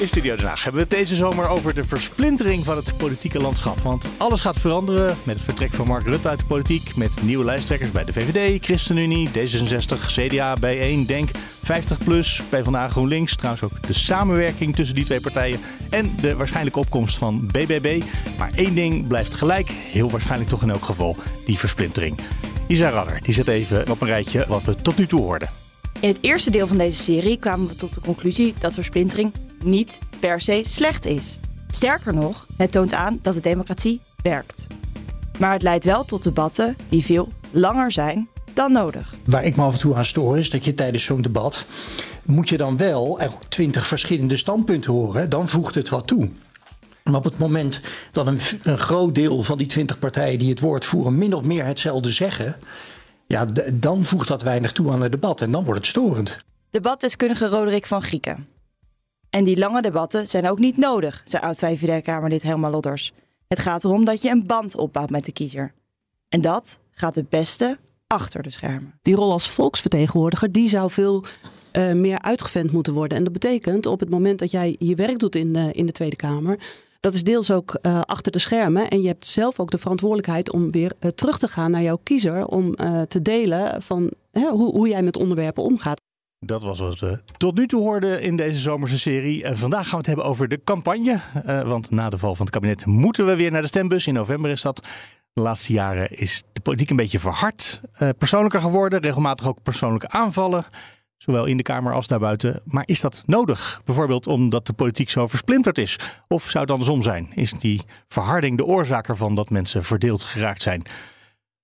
In Studio Den hebben we het deze zomer over de versplintering van het politieke landschap. Want alles gaat veranderen met het vertrek van Mark Rutte uit de politiek. Met nieuwe lijsttrekkers bij de VVD, ChristenUnie, D66, CDA, B1, DENK, 50PLUS, PvdA, GroenLinks. Trouwens ook de samenwerking tussen die twee partijen. En de waarschijnlijke opkomst van BBB. Maar één ding blijft gelijk, heel waarschijnlijk toch in elk geval, die versplintering. Isa Radder, die zet even op een rijtje wat we tot nu toe hoorden. In het eerste deel van deze serie kwamen we tot de conclusie dat versplintering niet per se slecht is. Sterker nog, het toont aan dat de democratie werkt. Maar het leidt wel tot debatten die veel langer zijn dan nodig. Waar ik me af en toe aan stoor is dat je tijdens zo'n debat moet je dan wel ook twintig verschillende standpunten horen. Dan voegt het wat toe. Maar op het moment dat een, een groot deel van die twintig partijen die het woord voeren min of meer hetzelfde zeggen, ja, dan voegt dat weinig toe aan het debat en dan wordt het storend. Debatdeskundige Roderick van Grieken. En die lange debatten zijn ook niet nodig, zei oud-VVD-Kamerlid Helma Lodders. Het gaat erom dat je een band opbouwt met de kiezer. En dat gaat het beste achter de schermen. Die rol als volksvertegenwoordiger, die zou veel uh, meer uitgevent moeten worden. En dat betekent op het moment dat jij je werk doet in de, in de Tweede Kamer, dat is deels ook uh, achter de schermen. En je hebt zelf ook de verantwoordelijkheid om weer uh, terug te gaan naar jouw kiezer. Om te delen van hoe, hoe, jij met onderwerpen omgaat. Dat was wat we tot nu toe hoorden in deze zomerse serie. En vandaag gaan we het hebben over de campagne. want na de val van het kabinet moeten we weer naar de stembus. In november is dat. De laatste jaren is de politiek een beetje verhard. persoonlijker geworden. Regelmatig ook persoonlijke aanvallen. Zowel in de Kamer als daarbuiten. Maar is dat nodig? Bijvoorbeeld omdat de politiek zo versplinterd is? Of zou het andersom zijn? Is die verharding de oorzaak ervan dat mensen verdeeld geraakt zijn?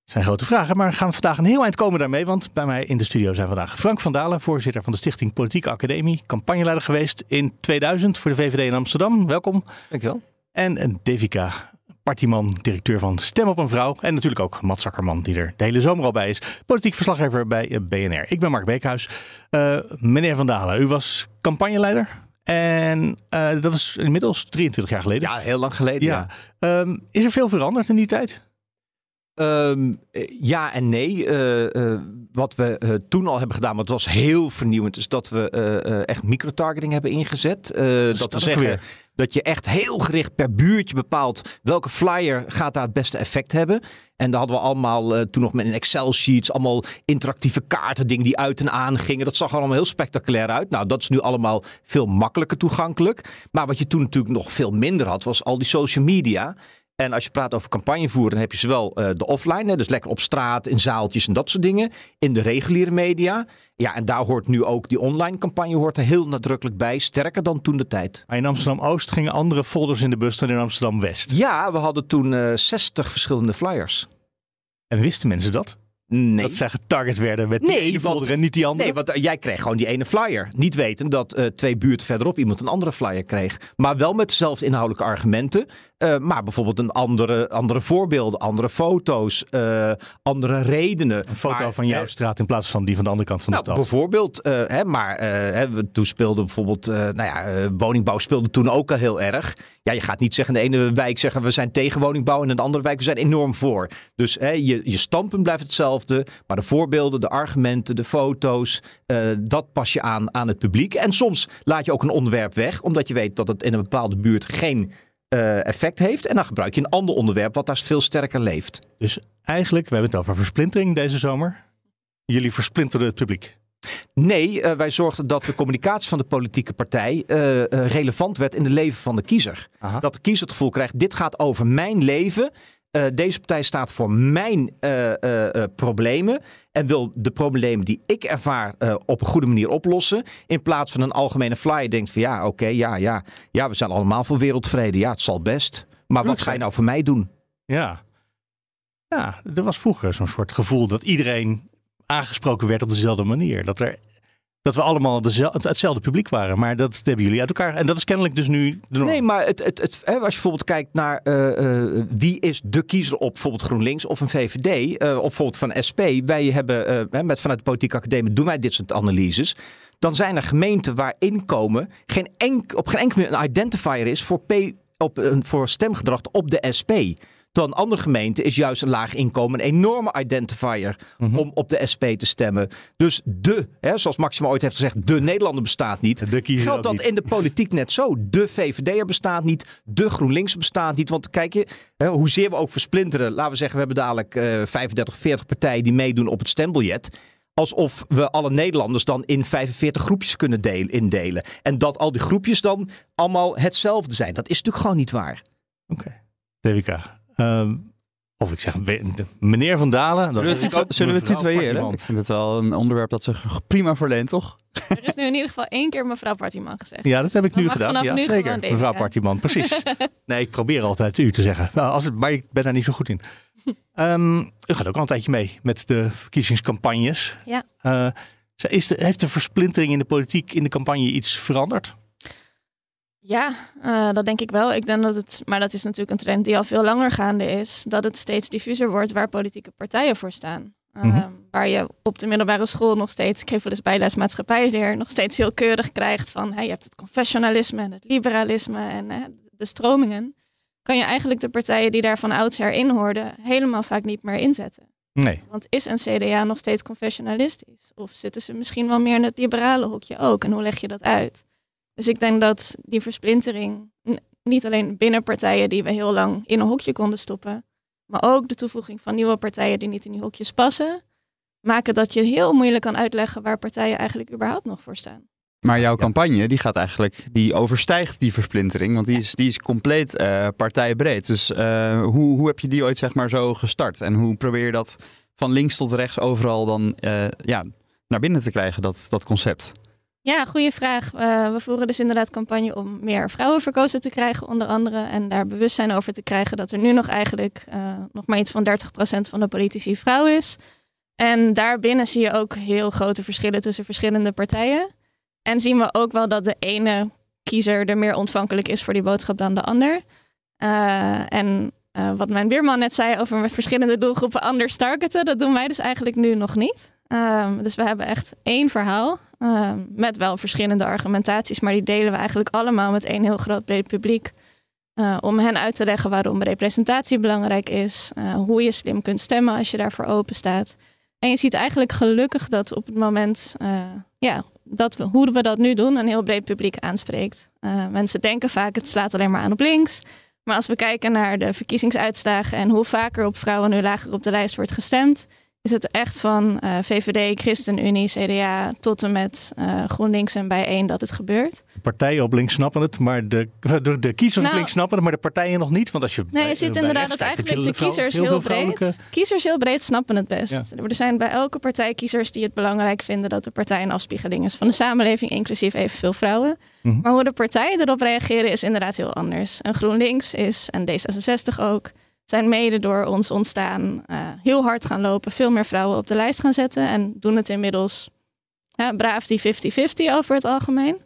Het zijn grote vragen, maar gaan we vandaag een heel eind komen daarmee. Want bij mij in de studio zijn vandaag Frank van Dalen, voorzitter van de Stichting Politieke Academie. Campagneleider geweest in 2000 voor de VVD in Amsterdam. Welkom. Dankjewel. En Devika Partiman, directeur van Stem op een Vrouw. En natuurlijk ook Mats Zakkerman, die er de hele zomer al bij is. Politiek verslaggever bij eh, BNR. Ik ben Mark Beekhuis. Uh, meneer Van Dalen, u was campagneleider. En uh, dat is inmiddels 23 jaar geleden. Ja, heel lang geleden. Ja. ja. Um, is er veel veranderd in die tijd? Um, ja en nee. Uh, uh, wat we uh, toen al hebben gedaan, het was heel vernieuwend, is dat we echt microtargeting hebben ingezet. dat, dat we zeggen weer. dat je echt heel gericht per buurtje bepaalt welke flyer gaat daar het beste effect hebben. En daar hadden we allemaal toen nog met een Excel-sheets, allemaal interactieve kaarten, dingen die uit en aan gingen. Dat zag er allemaal heel spectaculair uit. Nou, dat is nu allemaal veel makkelijker toegankelijk. Maar wat je toen natuurlijk nog veel minder had, was al die social media. En als je praat over campagnevoeren, dan heb je zowel uh, de offline, hè, dus lekker op straat, in zaaltjes en dat soort dingen. In de reguliere media. Ja, en daar hoort nu ook die online campagne hoort er heel nadrukkelijk bij. Sterker dan toen de tijd. Maar in Amsterdam-Oost gingen andere folders in de bus dan in Amsterdam-West. Ja, we hadden toen uh, 60 verschillende flyers. En wisten mensen dat? Nee. Dat zij getarget werden met die ene folder en niet die andere? Nee, want uh, jij kreeg gewoon die ene flyer. Niet weten dat uh, twee buurten verderop iemand een andere flyer kreeg. Maar wel met dezelfde inhoudelijke argumenten. Uh, maar bijvoorbeeld een andere, andere voorbeelden, andere foto's, andere redenen. Een foto maar, van jouw straat in plaats van die van de andere kant van nou, de stad. Bijvoorbeeld, hè, maar hè, toen speelde bijvoorbeeld, nou ja, woningbouw speelde toen ook al heel erg. Ja, je gaat niet zeggen in de ene wijk zeggen we zijn tegen woningbouw en in de andere wijk we zijn enorm voor. Dus hè, je, je standpunt blijft hetzelfde, maar de voorbeelden, de argumenten, de foto's, uh, dat pas je aan aan het publiek. En soms laat je ook een onderwerp weg, omdat je weet dat het in een bepaalde buurt geen uh, effect heeft. En dan gebruik je een ander onderwerp wat daar veel sterker leeft. Dus eigenlijk, we hebben het over versplintering deze zomer. Jullie versplinterden het publiek. Nee, uh, wij zorgden dat de communicatie van de politieke partij uh, relevant werd in het leven van de kiezer. Aha. Dat de kiezer het gevoel krijgt, dit gaat over mijn leven. Deze partij staat voor mijn problemen en wil de problemen die ik ervaar op een goede manier oplossen. In plaats van een algemene flyer denkt van ja, oké, okay, ja, ja, ja, we zijn allemaal voor wereldvrede. Ja, het zal best. Maar wat ga je nou voor mij doen? Ja, ja er was vroeger zo'n soort gevoel dat iedereen aangesproken werd op dezelfde manier. Dat er dat we allemaal hetzelfde publiek waren. Maar dat hebben jullie uit elkaar. En dat is kennelijk dus nu de. Nee, maar het, het, het, als je bijvoorbeeld kijkt naar uh, uh, wie is de kiezer op bijvoorbeeld GroenLinks of een VVD, uh, of bijvoorbeeld van SP. Wij hebben met, vanuit de Politieke Academie doen wij dit soort analyses. Dan zijn er gemeenten waar inkomen geen enk, op geen enkele een identifier is voor, P, op, voor stemgedrag op de SP. Terwijl een andere gemeente is juist een laag inkomen een enorme identifier mm -hmm. om op de SP te stemmen. Dus de, hè, zoals Maxima ooit heeft gezegd, de Nederlander bestaat niet. De Geldt dat niet. in de politiek net zo? De VVD'er bestaat niet, de GroenLinks bestaat niet. Want kijk je, hè, hoezeer we ook versplinteren. Laten we zeggen, we hebben dadelijk uh, 35, 40 partijen die meedoen op het stembiljet alsof we alle Nederlanders dan in 45 groepjes kunnen delen, indelen. En dat al die groepjes dan allemaal hetzelfde zijn. Dat is natuurlijk gewoon niet waar. Oké. Okay. TWK. Um, of ik zeg meneer Van Dalen. Dat zullen we, zullen we tutoyeren? Ik vind het wel een onderwerp dat zich prima verleent, toch? Er is nu in ieder geval één keer mevrouw Partiman gezegd. Ja, dat heb ik dus nu gedaan. Ja, nu zeker. Mevrouw Partiman, precies. nee, ik probeer altijd u te zeggen. Nou, als het, maar ik ben daar niet zo goed in. Um, u gaat ook al een tijdje mee met de verkiezingscampagnes. Ja. Uh, is de, heeft de versplintering in de politiek in de campagne iets veranderd? Ja, uh, dat denk ik wel. Ik denk dat het, maar dat is natuurlijk een trend die al veel langer gaande is, dat het steeds diffuser wordt waar politieke partijen voor staan. Uh, mm -hmm. Waar je op de middelbare school nog steeds, ik geef wel eens bijles maatschappijleer, nog steeds heel keurig krijgt van hey, je hebt het confessionalisme en het liberalisme en uh, de stromingen. Kan je eigenlijk de partijen die daar van oudsher in hoorden helemaal vaak niet meer inzetten. Nee. Want is een CDA nog steeds confessionalistisch? Of zitten ze misschien wel meer in het liberale hokje ook? En hoe leg je dat uit? Dus ik denk dat die versplintering, niet alleen binnen partijen die we heel lang in een hokje konden stoppen, maar ook de toevoeging van nieuwe partijen die niet in die hokjes passen, maken dat je heel moeilijk kan uitleggen waar partijen eigenlijk überhaupt nog voor staan. Maar jouw campagne, die gaat eigenlijk, die overstijgt die versplintering, want die is, die is compleet uh, partijbreed. Dus uh, hoe, hoe heb je die ooit zeg maar zo gestart? En hoe probeer je dat van links tot rechts overal dan uh, ja, naar binnen te krijgen, dat, dat concept? Ja, goede vraag. Uh, we voeren dus inderdaad campagne om meer vrouwen verkozen te krijgen, onder andere. En daar bewustzijn over te krijgen dat er nu nog eigenlijk uh, nog maar iets van 30% van de politici vrouw is. En daarbinnen zie je ook heel grote verschillen tussen verschillende partijen. En zien we ook wel dat de ene kiezer er meer ontvankelijk is voor die boodschap dan de ander. Uh, en wat mijn weerman net zei over met verschillende doelgroepen anders targeten, dat doen wij dus eigenlijk nu nog niet. Um, dus we hebben echt één verhaal um, met wel verschillende argumentaties, maar die delen we eigenlijk allemaal met één heel groot breed publiek. Uh, om hen uit te leggen waarom representatie belangrijk is, uh, hoe je slim kunt stemmen als je daarvoor open staat. En je ziet eigenlijk gelukkig dat op het moment, uh, ja, dat hoe we dat nu doen, een heel breed publiek aanspreekt. mensen denken vaak het slaat alleen maar aan op links. Maar als we kijken naar de verkiezingsuitslagen en hoe vaker op vrouwen nu lager op de lijst wordt gestemd, is het echt van uh, VVD, ChristenUnie, CDA tot en met uh, GroenLinks en bijeen dat het gebeurt. Partijen op links snappen het, maar de, de, de kiezers nou, op links snappen het, maar de partijen nog niet. Want als je nee, je ziet inderdaad dat eigenlijk de kiezers heel breed, kiezers heel breed snappen het best. Ja. Er zijn bij elke partij kiezers die het belangrijk vinden dat de partij een afspiegeling is van de samenleving, inclusief evenveel vrouwen. Mm -hmm. Maar hoe de partijen erop reageren is inderdaad heel anders. En GroenLinks is, en D66 ook, zijn mede door ons ontstaan uh, heel hard gaan lopen, veel meer vrouwen op de lijst gaan zetten en doen het inmiddels ja, braaf die 50-50 over het algemeen.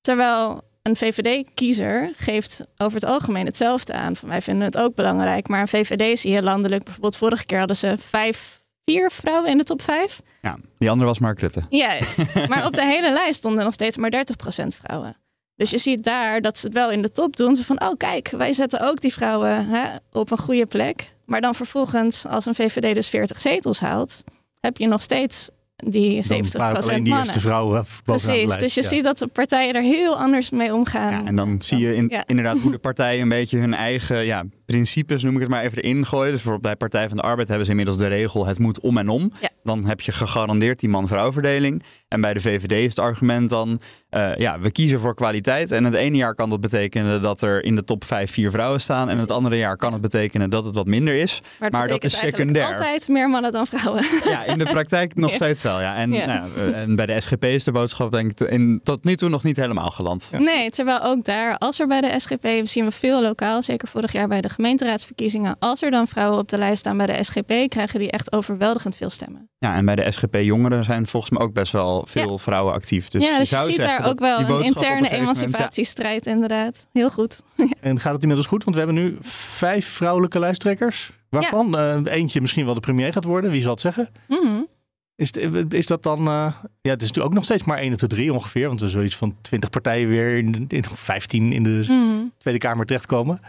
Terwijl een VVD-kiezer geeft over het algemeen hetzelfde aan. Van wij vinden het ook belangrijk, maar een VVD zie je landelijk, bijvoorbeeld vorige keer hadden ze vijf, vier vrouwen in de top vijf. Ja, die andere was Mark Rutte. Juist, maar op de hele lijst stonden nog steeds maar 30% vrouwen. Dus je ziet daar dat ze het wel in de top doen. Ze van, oh kijk, wij zetten ook die vrouwen hè, op een goede plek. Maar dan vervolgens, als een VVD dus 40 zetels haalt, heb je nog steeds die 70 alleen die eerste vrouwen Precies, dus je ja. ziet dat de partijen er heel anders mee omgaan. Ja, en dan zie je in, ja. inderdaad hoe de partijen een beetje hun eigen ja, principes, noem ik het maar even, erin gooien. Dus bijvoorbeeld bij Partij van de Arbeid hebben ze inmiddels de regel het moet om en om. Ja. Dan heb je gegarandeerd die man-vrouw verdeling. En bij de VVD is het argument dan, uh, ja, we kiezen voor kwaliteit. En het ene jaar kan dat betekenen dat er in de top 5 vier vrouwen staan. En het andere jaar kan het betekenen dat het wat minder is. Maar, maar dat is secundair. altijd meer mannen dan vrouwen. Ja, in de praktijk nog steeds wel. Ja. En, nou, en bij de SGP is de boodschap denk ik in, tot nu toe nog niet helemaal geland. Nee, terwijl ook daar, als er bij de SGP, zien we veel lokaal, zeker vorig jaar bij de gemeenteraadsverkiezingen, als er dan vrouwen op de lijst staan bij de SGP, krijgen die echt overweldigend veel stemmen. Ja, en bij de SGP Jongeren zijn volgens mij ook best wel veel vrouwen actief. Dus ja, dus je, ziet daar ook wel een interne ja. emancipatiestrijd, inderdaad. Heel goed. En gaat het inmiddels goed? Want we hebben nu vijf vrouwelijke lijsttrekkers. Waarvan eh, eentje misschien wel de premier gaat worden. Wie zal het zeggen? Mhm. Is, het- is dat dan... eh, ja, het is natuurlijk ook nog steeds maar één op de drie ongeveer. Want er zoiets van twintig partijen weer in, in 15 in de Mhm. Tweede Kamer terechtkomen.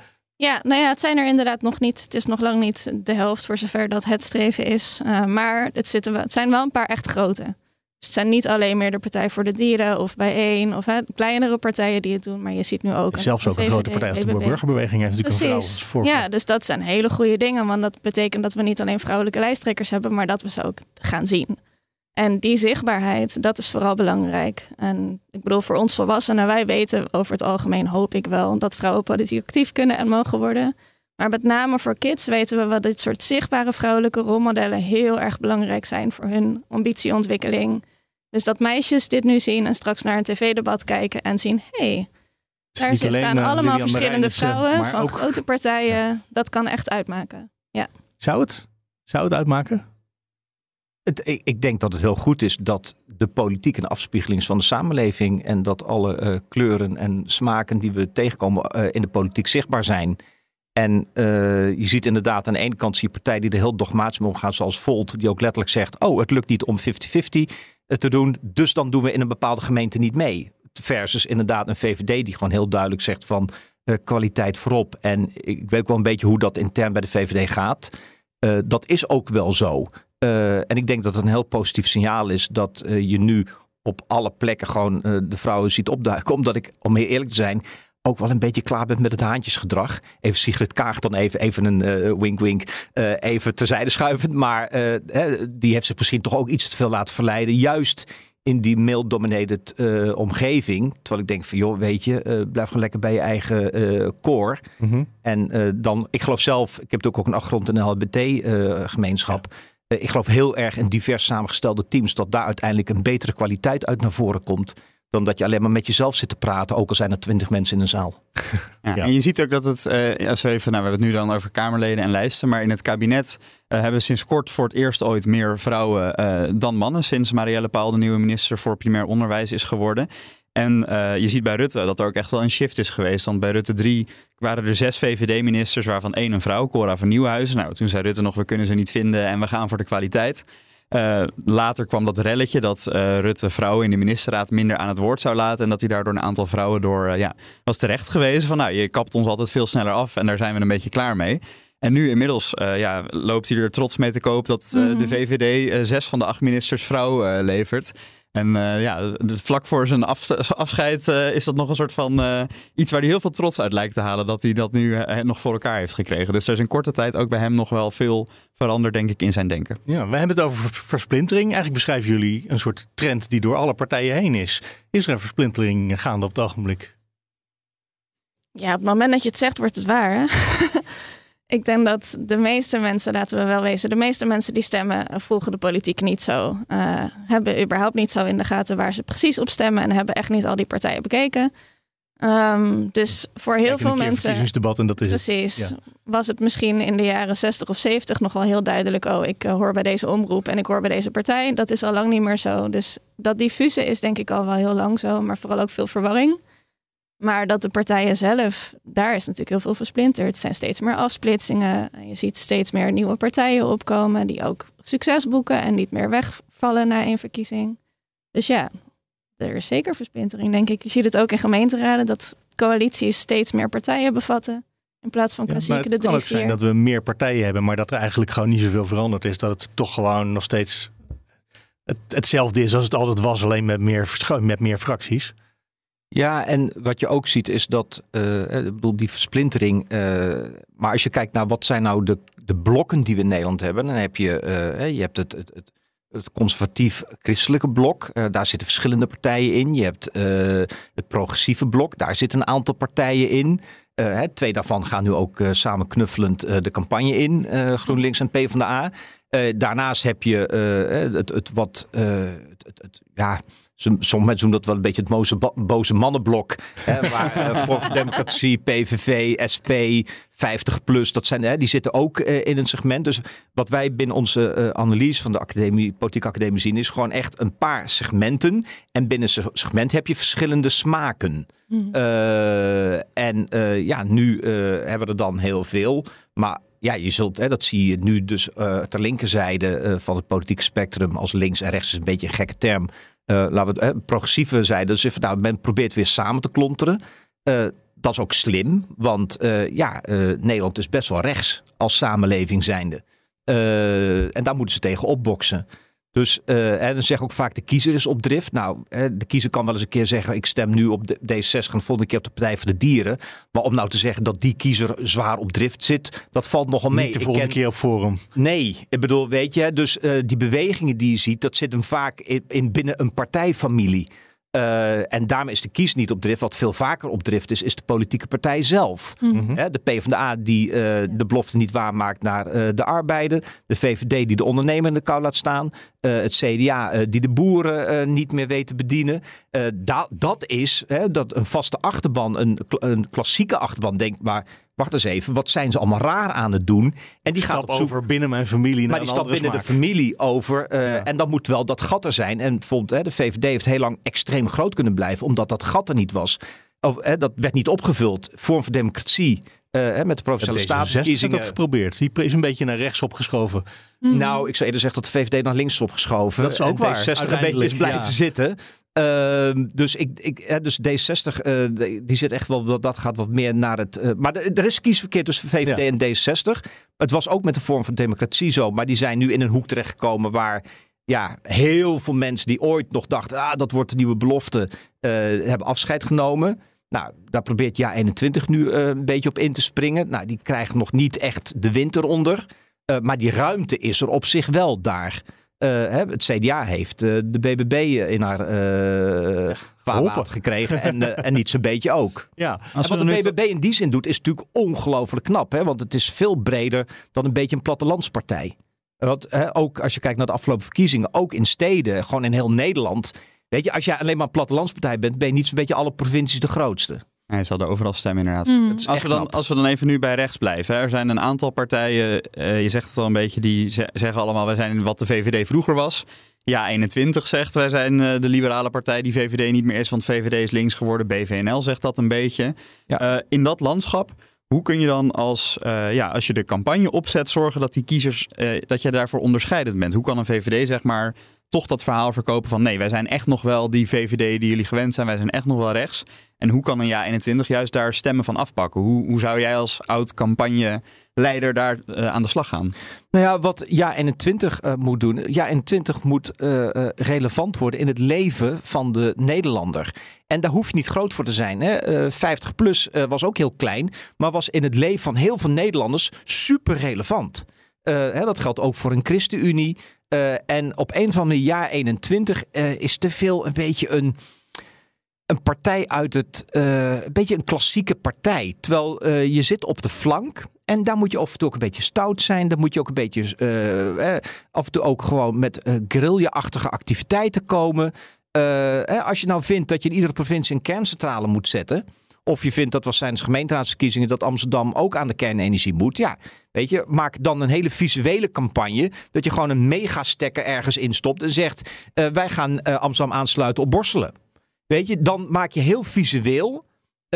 Ja, nou ja, het zijn er inderdaad nog niet. Het is nog lang niet de helft voor zover dat het streven is. Uh, maar het, zitten het zijn wel een paar echt grote. Dus het zijn niet alleen meer de Partij voor de Dieren of Bijeen of hè, kleinere partijen die het doen. Maar je ziet nu ook... Zelfs ook een VVD, grote partij als de BBB. burgerbeweging heeft natuurlijk een vrouw. Ja, dus dat zijn hele goede dingen. Want dat betekent dat we niet alleen vrouwelijke lijsttrekkers hebben, maar dat we ze ook gaan zien. En die zichtbaarheid, dat is vooral belangrijk. En ik bedoel, voor ons volwassenen, wij weten over het algemeen, hoop ik wel, dat vrouwen politiek actief kunnen en mogen worden. Maar met name voor kids weten we wat dit soort zichtbare vrouwelijke rolmodellen heel erg belangrijk zijn voor hun ambitieontwikkeling. Dus dat meisjes dit nu zien en straks naar een tv-debat kijken en zien, hé, hey, daar niet staan alleen, eh, allemaal Lilian verschillende vrouwen van ook- grote partijen. Dat kan echt uitmaken. Zou het? Zou het uitmaken? Ik, denk dat het heel goed is dat de politiek een afspiegeling is van de samenleving. En dat alle eh, kleuren en smaken die we tegenkomen eh, in de politiek zichtbaar zijn. En eh, je ziet inderdaad aan de ene kant zie je partijen die er heel dogmatisch mee omgaan, zoals Volt, die ook letterlijk zegt: Oh, het lukt niet om 50-50 te doen, dus dan doen we in een bepaalde gemeente niet mee. Versus inderdaad een VVD die gewoon heel duidelijk zegt van kwaliteit voorop. En ik weet ook wel een beetje hoe dat intern bij de VVD gaat. Dat is ook wel zo. Eh, en ik denk dat het een heel positief signaal is dat eh, je nu op alle plekken gewoon eh, de vrouwen ziet opduiken. Omdat ik, om heel eerlijk te zijn, ook wel een beetje klaar ben met het haantjesgedrag. Even Sigrid Kaag dan even, even een wink-wink, even terzijde schuivend. Maar hè, die heeft zich misschien toch ook iets te veel laten verleiden. Juist in die male-dominated omgeving. Terwijl ik denk van, joh, weet je, blijf gewoon lekker bij je eigen core. En eh, dan, ik geloof zelf, ik heb ook een achtergrond in de LHBT-gemeenschap. Ik geloof heel erg in divers samengestelde teams, dat daar uiteindelijk een betere kwaliteit uit naar voren komt. Dan dat je alleen maar met jezelf zit te praten, ook al zijn er twintig mensen in een zaal. Ja, Ja. En je ziet ook dat het, eh, als we even, nou, we hebben het nu dan over Kamerleden en lijsten, maar in het kabinet eh, hebben we sinds kort voor het eerst ooit meer vrouwen eh, dan mannen, sinds Marielle Paal de nieuwe minister voor primair onderwijs is geworden. En eh, je ziet bij Rutte dat er ook echt wel een shift is geweest. Want bij Rutte 3 waren er zes VVD-ministers, waarvan één een vrouw, Cora van Nieuwhuizen. Nou, toen zei Rutte nog, we kunnen ze niet vinden en we gaan voor de kwaliteit. Eh, later kwam dat relletje dat eh, Rutte vrouwen in de ministerraad minder aan het woord zou laten. En dat hij daardoor een aantal vrouwen door ja, was terecht gewezen. Van nou, je kapt ons altijd veel sneller af en daar zijn we een beetje klaar mee. En nu inmiddels ja, loopt hij er trots mee te koop dat eh, de VVD zes van de acht ministers vrouw levert. En eh, ja, dus vlak voor zijn af- afscheid eh, is dat nog een soort van eh, iets waar hij heel veel trots uit lijkt te halen. Dat hij dat nu nog voor elkaar heeft gekregen. Dus er is in korte tijd ook bij hem nog wel veel veranderd, denk ik, in zijn denken. Ja, we hebben het over ver- versplintering. Eigenlijk beschrijven jullie een soort trend die door alle partijen heen is. Is er een versplintering gaande op het ogenblik? Ja, op het moment dat je het zegt, wordt het waar. Hè? ik denk dat de meeste mensen, laten we wel wezen, de meeste mensen die stemmen eh, volgen de politiek niet zo. eh, hebben überhaupt niet zo in de gaten waar ze precies op stemmen en hebben echt niet al die partijen bekeken. Ehm, dus voor heel Kijk, veel mensen. en dat is het. Precies. Ja. Was het misschien in de jaren 60 of 70 nog wel heel duidelijk. Oh, ik eh, hoor bij deze omroep en ik hoor bij deze partij. Dat is al lang niet meer zo. Dus dat diffuse is denk ik al wel heel lang zo. Maar vooral ook veel verwarring. Maar dat de partijen zelf, daar is natuurlijk heel veel versplinterd. Het zijn steeds meer afsplitsingen. En Je ziet steeds meer nieuwe partijen opkomen die ook succes boeken en niet meer wegvallen na één verkiezing. Dus ja, er is zeker versplintering, denk ik. Je ziet het ook in gemeenteraden dat coalities steeds meer partijen bevatten. In plaats van Ja, klassieke het de kan drie, ook zijn dat we meer partijen hebben, maar dat er eigenlijk gewoon niet zoveel veranderd is. Dat het toch gewoon nog steeds het, hetzelfde is als het altijd was, alleen met meer, met meer fracties. Ja, en wat je ook ziet is dat, eh, ik bedoel, die versplintering. eh, maar als je kijkt naar wat zijn nou de, de blokken die we in Nederland hebben, dan heb je, eh, je hebt het, het, het, het conservatief-christelijke blok. Eh, daar zitten verschillende partijen in. Je hebt eh, het progressieve blok. Daar zitten een aantal partijen in. Eh, hè, twee daarvan gaan nu ook eh, samen knuffelend eh, de campagne in. eh, GroenLinks en PvdA. Eh daarnaast heb je eh, het, het wat, eh, het, het- ja, Sommige mensen doen dat wel een beetje het boze, boze mannenblok. Hè, waar uh, voor Democratie, PVV, SP, 50 plus, dat zijn, hè, die zitten ook uh, in een segment. Dus wat wij binnen onze uh, analyse van de academie, politieke academie zien, is gewoon echt een paar segmenten. En binnen een segment heb je verschillende smaken. Mm. en ja, nu hebben we er dan heel veel. Maar ja, je zult, hè, dat zie je nu dus ter linkerzijde van het politieke spectrum. Als links en rechts is een beetje een gekke term. Uh, laten we progressieve zijde. Dus nou, men probeert weer samen te klonteren. dat is ook slim, want ja, Nederland is best wel rechts als samenleving zijnde. en daar moeten ze tegen opboksen. Dus uh, en dan zeg ook vaak de kiezer is op drift. Nou, de kiezer kan wel eens een keer zeggen: ik stem nu op D66 en de volgende keer op de Partij voor de Dieren. Maar om nou te zeggen dat die kiezer zwaar op drift zit, dat valt nogal mee. Niet de volgende keer op Forum. Nee, ik bedoel, weet je, dus uh, die bewegingen die je ziet, dat zit hem vaak in, in binnen een partijfamilie. Uh, en daarmee is de kies niet op drift. Wat veel vaker op drift is, is de politieke partij zelf. Mm -hmm. de PvdA die uh, de belofte niet waarmaakt naar uh, de arbeider. De VVD die de ondernemer in de kou laat staan. het CDA die de boeren niet meer weet te bedienen. Da dat is dat een vaste achterban, een, een klassieke achterban denkt maar wacht eens even, wat zijn ze allemaal raar aan het doen? En die gaat op zoek... over binnen mijn familie. Maar die stapt binnen de familie over. Uh, ja. En dan moet wel dat gat er zijn. En bijvoorbeeld, hè, de VVD heeft heel lang extreem groot kunnen blijven, omdat dat gat er niet was. Of, hè, dat werd niet opgevuld. Vorm voor democratie. Uh, met de provinciale statenverkiezingen. dat geprobeerd. Die is een beetje naar rechts opgeschoven. Mm. Nou, ik zou eerder zeggen dat de VVD naar links is opgeschoven. Dat is ook waar. 60 een beetje is blijven ja. zitten. Uh, dus, ik, ik, dus D60, uh, die zit echt wel, dat gaat wat meer naar het... Uh, maar er is kiesverkeer tussen VVD ja. en D60. Het was ook met de vorm van democratie zo. Maar die zijn nu in een hoek terechtgekomen waar ja, heel veel mensen die ooit nog dachten... Ah, dat wordt de nieuwe belofte, hebben afscheid genomen. Nou, daar probeert Ja 21 nu een beetje op in te springen. Nou, die krijgen nog niet echt de winter onder. maar die ruimte is er op zich wel daar. Uh, het CDA heeft uh, de BBB in haar uh, vaarwater gekregen en, en niet zo'n beetje ook. Ja, als en wat de BBB in die zin doet is natuurlijk ongelooflijk knap. Hè? Want het is veel breder dan een beetje een plattelandspartij. Want hè, ook als je kijkt naar de afgelopen verkiezingen, ook in steden, gewoon in heel Nederland. Weet je, als jij alleen maar een plattelandspartij bent, ben je niet zo'n beetje alle provincies de grootste. Hij zal er overal stemmen inderdaad. Mm. Als, we dan, als we dan even nu bij rechts blijven. Hè. Er zijn een aantal partijen, uh, je zegt het al een beetje, die zeggen allemaal wij zijn wat de VVD vroeger was. Ja, 21 zegt wij zijn uh, de liberale partij die VVD niet meer is, want VVD is links geworden. BVNL zegt dat een beetje. Ja. Uh, in dat landschap, hoe kun je dan als, ja, als je de campagne opzet zorgen dat die kiezers, dat je daarvoor onderscheidend bent? Hoe kan een VVD zeg maar toch dat verhaal verkopen van nee, wij zijn echt nog wel die VVD die jullie gewend zijn. Wij zijn echt nog wel rechts. En hoe kan een Ja 21 juist daar stemmen van afpakken? Hoe, hoe zou jij als oud campagneleider daar uh, aan de slag gaan? Nou ja, wat Ja 21 uh, moet doen. Ja 21 moet uh, relevant worden in het leven van de Nederlander. En daar hoef je niet groot voor te zijn. Hè? 50 plus was ook heel klein, maar was in het leven van heel veel Nederlanders super relevant. Hè, dat geldt ook voor een ChristenUnie. Uh, en op een andere manier, jaar 21, uh, is te veel een beetje een, een partij uit het. Uh, een beetje een klassieke partij. Terwijl je zit op de flank. En daar moet je af en toe ook een beetje stout zijn. Dan moet je ook een beetje. af en toe ook gewoon met guerrilla-achtige activiteiten komen. als je nou vindt dat je in iedere provincie een kerncentrale moet zetten. Of je vindt dat was zijn gemeenteraadsverkiezingen dat Amsterdam ook aan de kernenergie moet. Ja, weet je, maak dan een hele visuele campagne. Dat je gewoon een megastekker ergens instopt en zegt: uh, wij gaan uh, Amsterdam aansluiten op Borselen. Weet je, dan maak je heel visueel.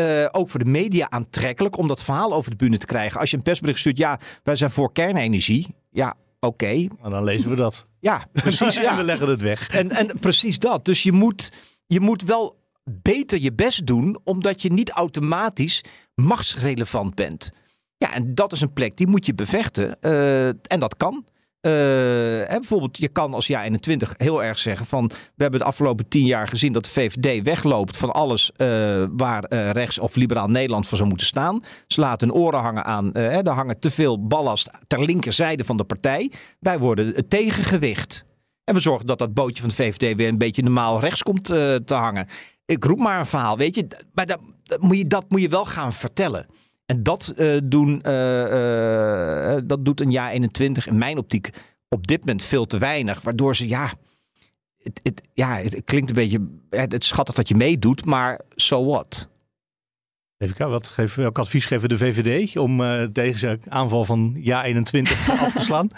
Uh, ook voor de media aantrekkelijk om dat verhaal over de bühne te krijgen. Als je een persbericht stuurt, ja, wij zijn voor kernenergie. Ja, oké. Okay. dan lezen we dat. Ja, precies. ja. en we leggen het weg. En, en precies dat. Dus je moet, je moet wel beter je best doen, omdat je niet automatisch machtsrelevant bent. Ja, en dat is een plek die moet je bevechten. Uh, en dat kan. Uh, hè, bijvoorbeeld, je kan als jaar 21 heel erg zeggen van... we hebben de afgelopen tien jaar gezien dat de VVD wegloopt van alles... Uh, waar rechts of liberaal Nederland voor zou moeten staan. Ze laten hun oren hangen aan... er hangen te veel ballast ter linkerzijde van de partij. Wij worden het tegengewicht. En we zorgen dat dat bootje van de VVD weer een beetje normaal rechts komt te hangen ik roep maar een verhaal, weet je. Maar dat, dat, moet, je, dat moet je wel gaan vertellen. En dat, uh, doen, uh, uh, dat doet een jaar 21 in mijn optiek op dit moment veel te weinig. Waardoor ze, ja, het, het, ja, het klinkt een beetje, het is schattig dat je meedoet, maar so what? Even wat geef, welk advies geven de VVD om uh, deze aanval van Ja 21 af te slaan?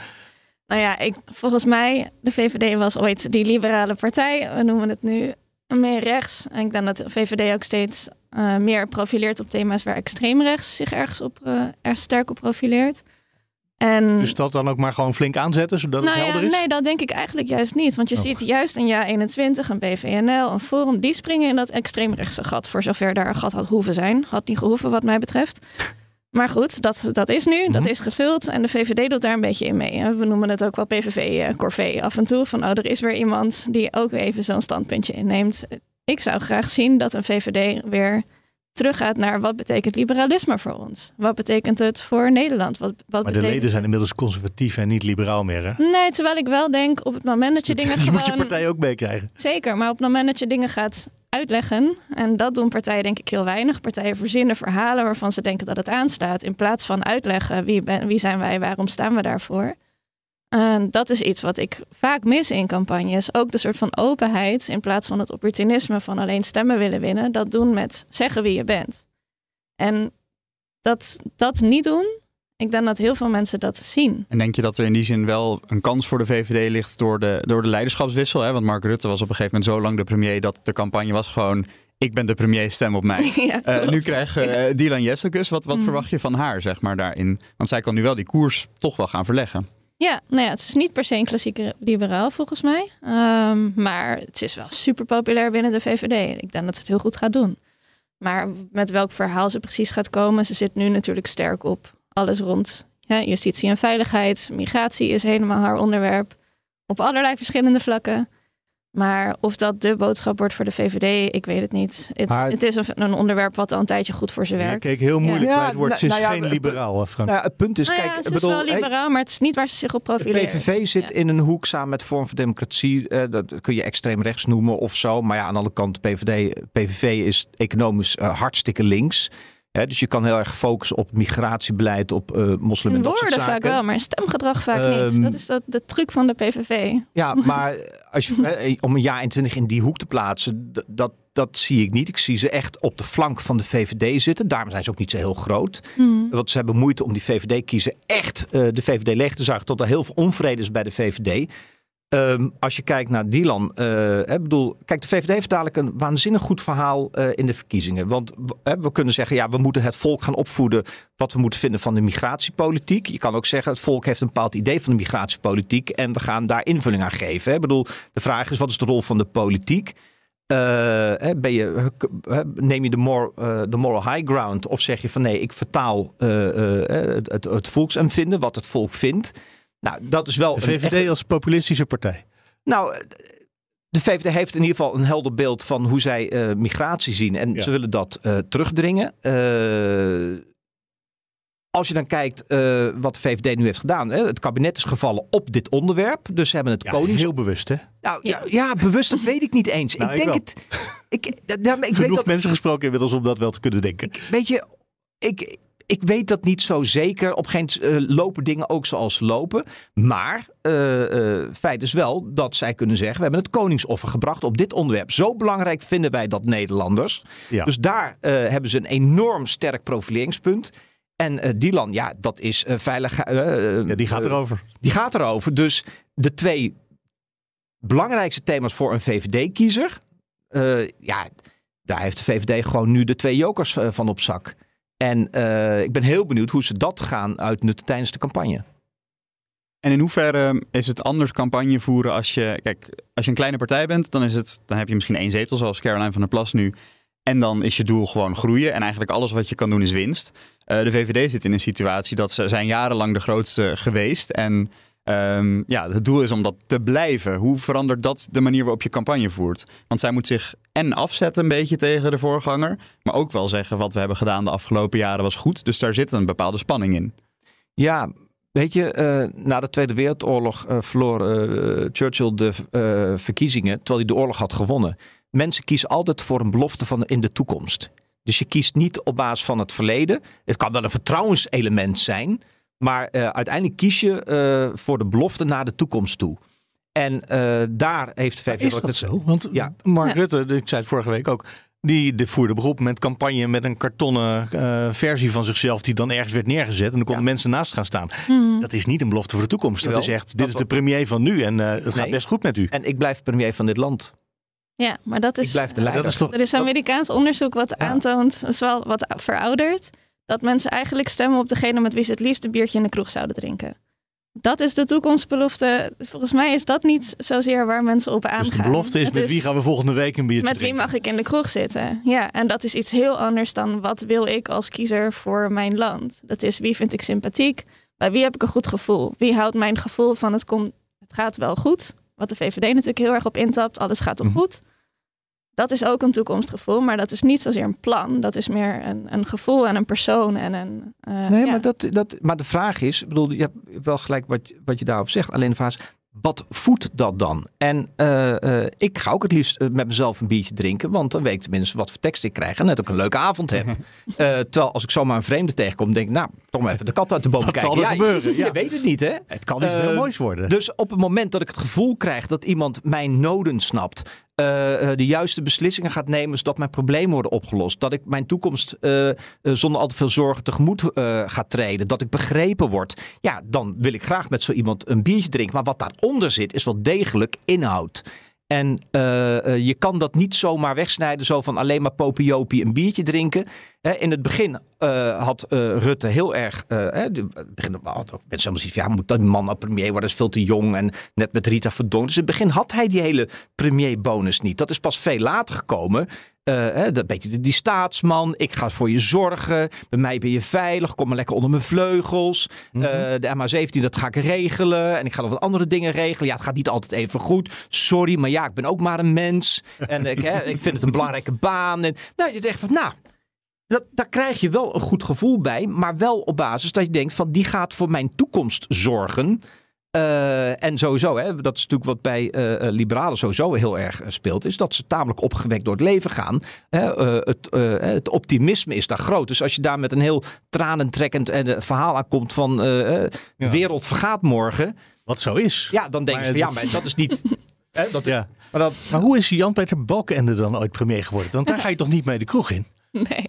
Nou ja, ik, volgens mij, de VVD was ooit die liberale partij. We noemen het nu meer rechts. En ik denk dat de VVD ook steeds uh, meer profileert op thema's waar extreemrechts zich ergens op, uh, erg sterk op profileert. En, dus dat dan ook maar gewoon flink aanzetten, zodat nou het helder is? Nee, dat denk ik eigenlijk juist niet. Want je oh. ziet juist een jaar 21, een BVNL, een Forum, die springen in dat extreemrechtse gat. Voor zover daar een gat had hoeven zijn. Had niet gehoeven wat mij betreft. Maar goed, dat, dat is nu, dat mhm. is gevuld. En de VVD doet daar een beetje in mee. We noemen het ook wel PVV-corvée af en toe. Van, oh, er is weer iemand die ook even zo'n standpuntje inneemt. Ik zou graag zien dat een VVD weer teruggaat naar wat betekent liberalisme voor ons? Wat betekent het voor Nederland? Wat, wat maar de leden zijn inmiddels conservatief en niet liberaal meer, hè? Nee, terwijl ik wel denk op het moment dat je dingen je gewoon... moet je partij ook meekrijgen. Zeker, maar op het moment dat je dingen gaat uitleggen, en dat doen partijen denk ik heel weinig. Partijen verzinnen verhalen waarvan ze denken dat het aanstaat, in plaats van uitleggen wie, ben, wie zijn wij, waarom staan we daarvoor. Dat is iets wat ik vaak mis in campagnes. Ook de soort van openheid in plaats van het opportunisme van alleen stemmen willen winnen. Dat doen met zeggen wie je bent. En dat, dat niet doen, ik denk dat heel veel mensen dat zien. En denk je dat er in die zin wel een kans voor de VVD ligt door de, door de leiderschapswissel? Hè? Want Mark Rutte was op een gegeven moment zo lang de premier dat de campagne was gewoon ik ben de premier, stem op mij. uh, nu krijgt uh, Dylan Jessicus. Wat, wat mm. verwacht je van haar, zeg maar, daarin? Want zij kan nu wel die koers toch wel gaan verleggen. Ja, nou ja, het is niet per se een klassieke liberaal volgens mij. Um, maar het is wel super populair binnen de VVD. Ik denk dat ze het heel goed gaat doen. Maar met welk verhaal ze precies gaat komen, ze zit nu natuurlijk sterk op alles rond ja, justitie en veiligheid. Migratie is helemaal haar onderwerp. Op allerlei verschillende vlakken. Maar of dat de boodschap wordt voor de VVD, ik weet het niet. Het, het is een, onderwerp wat al een tijdje goed voor ze werkt. Ja, kijk, heel moeilijk. Ja. het wordt nou, nou geen liberaal, Frank. Nou het punt is, nou kijk, het is wel liberaal, maar het is niet waar ze zich op profileert. De PVV zit in een hoek samen met Vorm voor Democratie. Uh, dat kun je extreem rechts noemen of zo. Maar ja, aan de andere kant, de PVD, PVV is economisch uh, hartstikke links dus je kan heel erg focussen op migratiebeleid, op uh, moslim en dat soort zaken. vaak wel, maar stemgedrag vaak niet. Ehm, dat is dat, de truc van de PVV. Ja, maar als je, om een jaar en twintig in die hoek te plaatsen, dat, dat zie ik niet. Ik zie ze echt op de flank van de VVD zitten. Daarom zijn ze ook niet zo heel groot. Hmm. Want ze hebben moeite om die VVD-kiezer echt uh, de VVD leeg te zuigen. Tot er heel veel onvrede is bij de VVD. Um, als je kijkt naar Dylan, uh, bedoel, kijk, de VVD heeft dadelijk een waanzinnig goed verhaal uh, in de verkiezingen. Want we, kunnen zeggen, ja, we moeten het volk gaan opvoeden wat we moeten vinden van de migratiepolitiek. Je kan ook zeggen, het volk heeft een bepaald idee van de migratiepolitiek en we gaan daar invulling aan geven. Ik bedoel, de vraag is, wat is de rol van de politiek? Uh, ben je, neem je de, more, de moral high ground of zeg je van nee, ik vertaal het, het, volksaanvinden, wat het volk vindt. Nou, dat is wel. De VVD als populistische partij. Nou, de VVD heeft in ieder geval een helder beeld van hoe zij uh, migratie zien. En ze willen dat uh, terugdringen. Uh, als je dan kijkt wat de VVD nu heeft gedaan. Hè, het kabinet is gevallen op dit onderwerp. Dus ze hebben het ja, konings... Heel bewust, hè? Nou, ja. ja, bewust, dat weet ik niet eens. Nou, ik denk het... Ik, ja, ik weet dat, mensen gesproken inmiddels om dat wel te kunnen denken. Ik, weet je, ik, ik weet dat niet zo zeker. Op geen uh, lopen dingen ook zoals lopen. Maar uh, uh, feit is wel dat zij kunnen zeggen: we hebben het koningsoffer gebracht op dit onderwerp. Zo belangrijk vinden wij dat Nederlanders. Ja. Dus daar hebben ze een enorm sterk profileringspunt. En Dylan, ja, dat is veilig. ja, die gaat erover. Die gaat erover. Dus de twee belangrijkste thema's voor een VVD-kiezer. ja, daar heeft de VVD gewoon nu de twee jokers van op zak. En uh, ik ben heel benieuwd hoe ze dat gaan uitnutten tijdens de campagne. En in hoeverre is het anders campagne voeren als je, kijk, als je een kleine partij bent, dan, is het, dan heb je misschien één zetel, zoals Caroline van der Plas nu. En dan is je doel gewoon groeien. En eigenlijk alles wat je kan doen is winst. Uh, de VVD zit in een situatie dat ze zijn jarenlang de grootste geweest. En Um, ja, het doel is om dat te blijven. Hoe verandert dat de manier waarop je campagne voert? Want zij moet zich en afzetten een beetje tegen de voorganger, maar ook wel zeggen wat we hebben gedaan de afgelopen jaren was goed. Dus daar zit een bepaalde spanning in. Ja, weet je, uh, na de Tweede Wereldoorlog uh, verloor uh, Churchill de verkiezingen terwijl hij de oorlog had gewonnen. Mensen kiezen altijd voor een belofte van in de toekomst. Dus je kiest niet op basis van het verleden. Het kan wel een vertrouwenselement zijn. Maar uh, uiteindelijk kies je uh, voor de belofte naar de toekomst toe. En daar heeft de VVD... Is dat zo? Want ja. Mark Rutte, ik zei het vorige week ook... Die de voerde beroep met campagne met een kartonnen versie van zichzelf die dan ergens werd neergezet. En dan konden mensen naast gaan staan. Hmm. Dat is niet een belofte voor de toekomst. Dat is echt, dit is de premier van nu en het gaat best goed met u. En ik blijf premier van dit land. Ja, maar dat is. Ik blijf de leider. Dat is toch, er is Amerikaans onderzoek wat aantoont, dat is wel wat verouderd, dat mensen eigenlijk stemmen op degene met wie ze het liefst een biertje in de kroeg zouden drinken. Dat is de toekomstbelofte. Volgens mij is dat niet zozeer waar mensen op aangaan. Dus de belofte is, met wie gaan we volgende week een biertje Met wie mag ik in de kroeg zitten? Ja, en dat is iets heel anders dan wat wil ik als kiezer voor mijn land. Dat is wie vind ik sympathiek? Bij wie heb ik een goed gevoel? Wie houdt mijn gevoel van het, komt, het gaat wel goed? Wat de VVD natuurlijk heel erg op intapt. Alles gaat toch mhm. goed? Dat is ook een toekomstgevoel, maar dat is niet zozeer een plan. Dat is meer een, een gevoel en een persoon en een. Uh, nee, maar, dat, dat, maar de vraag is, ik bedoel, je hebt wel gelijk wat, wat je daarover zegt. Alleen de vraag is, wat voedt dat dan? En uh, uh, ik ga ook het liefst met mezelf een biertje drinken, want dan weet ik tenminste wat voor tekst ik krijg en net ook een leuke avond heb. uh, terwijl als ik zomaar een vreemde tegenkom, denk ik, nou, toch maar even de kat uit de boom wat kijken. Zal er gebeuren? Je, je, weet het niet, hè? Het kan iets heel moois worden. Dus op het moment dat ik het gevoel krijg dat iemand mijn noden snapt, de juiste beslissingen gaat nemen, zodat mijn problemen worden opgelost. Dat ik mijn toekomst uh, zonder al te veel zorgen tegemoet ga treden. Dat ik begrepen word. Ja, dan wil ik graag met zo iemand een biertje drinken. Maar wat daaronder zit, is wel degelijk inhoud. En je kan dat niet zomaar wegsnijden, zo van alleen maar popiopie een biertje drinken. In het begin uh, had uh, Rutte heel erg. het begin had ook mensen zoiets ja, moet dat man nou premier worden, is veel te jong en net met Rita Verdonk. Dus in het begin had hij die hele premierbonus niet. Dat is pas veel later gekomen. Uh, dat beetje die staatsman. Ik ga voor je zorgen. Bij mij ben je veilig. Kom maar lekker onder mijn vleugels. Mm -hmm. uh, de MH17, dat ga ik regelen. En ik ga nog wat andere dingen regelen. Ja, het gaat niet altijd even goed. Sorry, maar ja, ik ben ook maar een mens. En ik, hè, ik vind het een belangrijke baan. En nou, je denkt van, nou, dat, daar krijg je wel een goed gevoel bij. Maar wel op basis dat je denkt van, die gaat voor mijn toekomst zorgen. Uh, en sowieso, hè, dat is natuurlijk wat bij uh, liberalen sowieso heel erg speelt, is dat ze tamelijk opgewekt door het leven gaan. Hè, uh, het, het, optimisme is daar groot. Dus als je daar met een heel tranentrekkend verhaal aankomt van de ja. wereld vergaat morgen. Wat zo is. Ja, dan denk je van ja, maar dat is niet. hè, dat, ja. maar, dat, maar hoe is Jan-Peter Balkenende dan ooit premier geworden? Want daar ga je toch niet mee de kroeg in? Nee.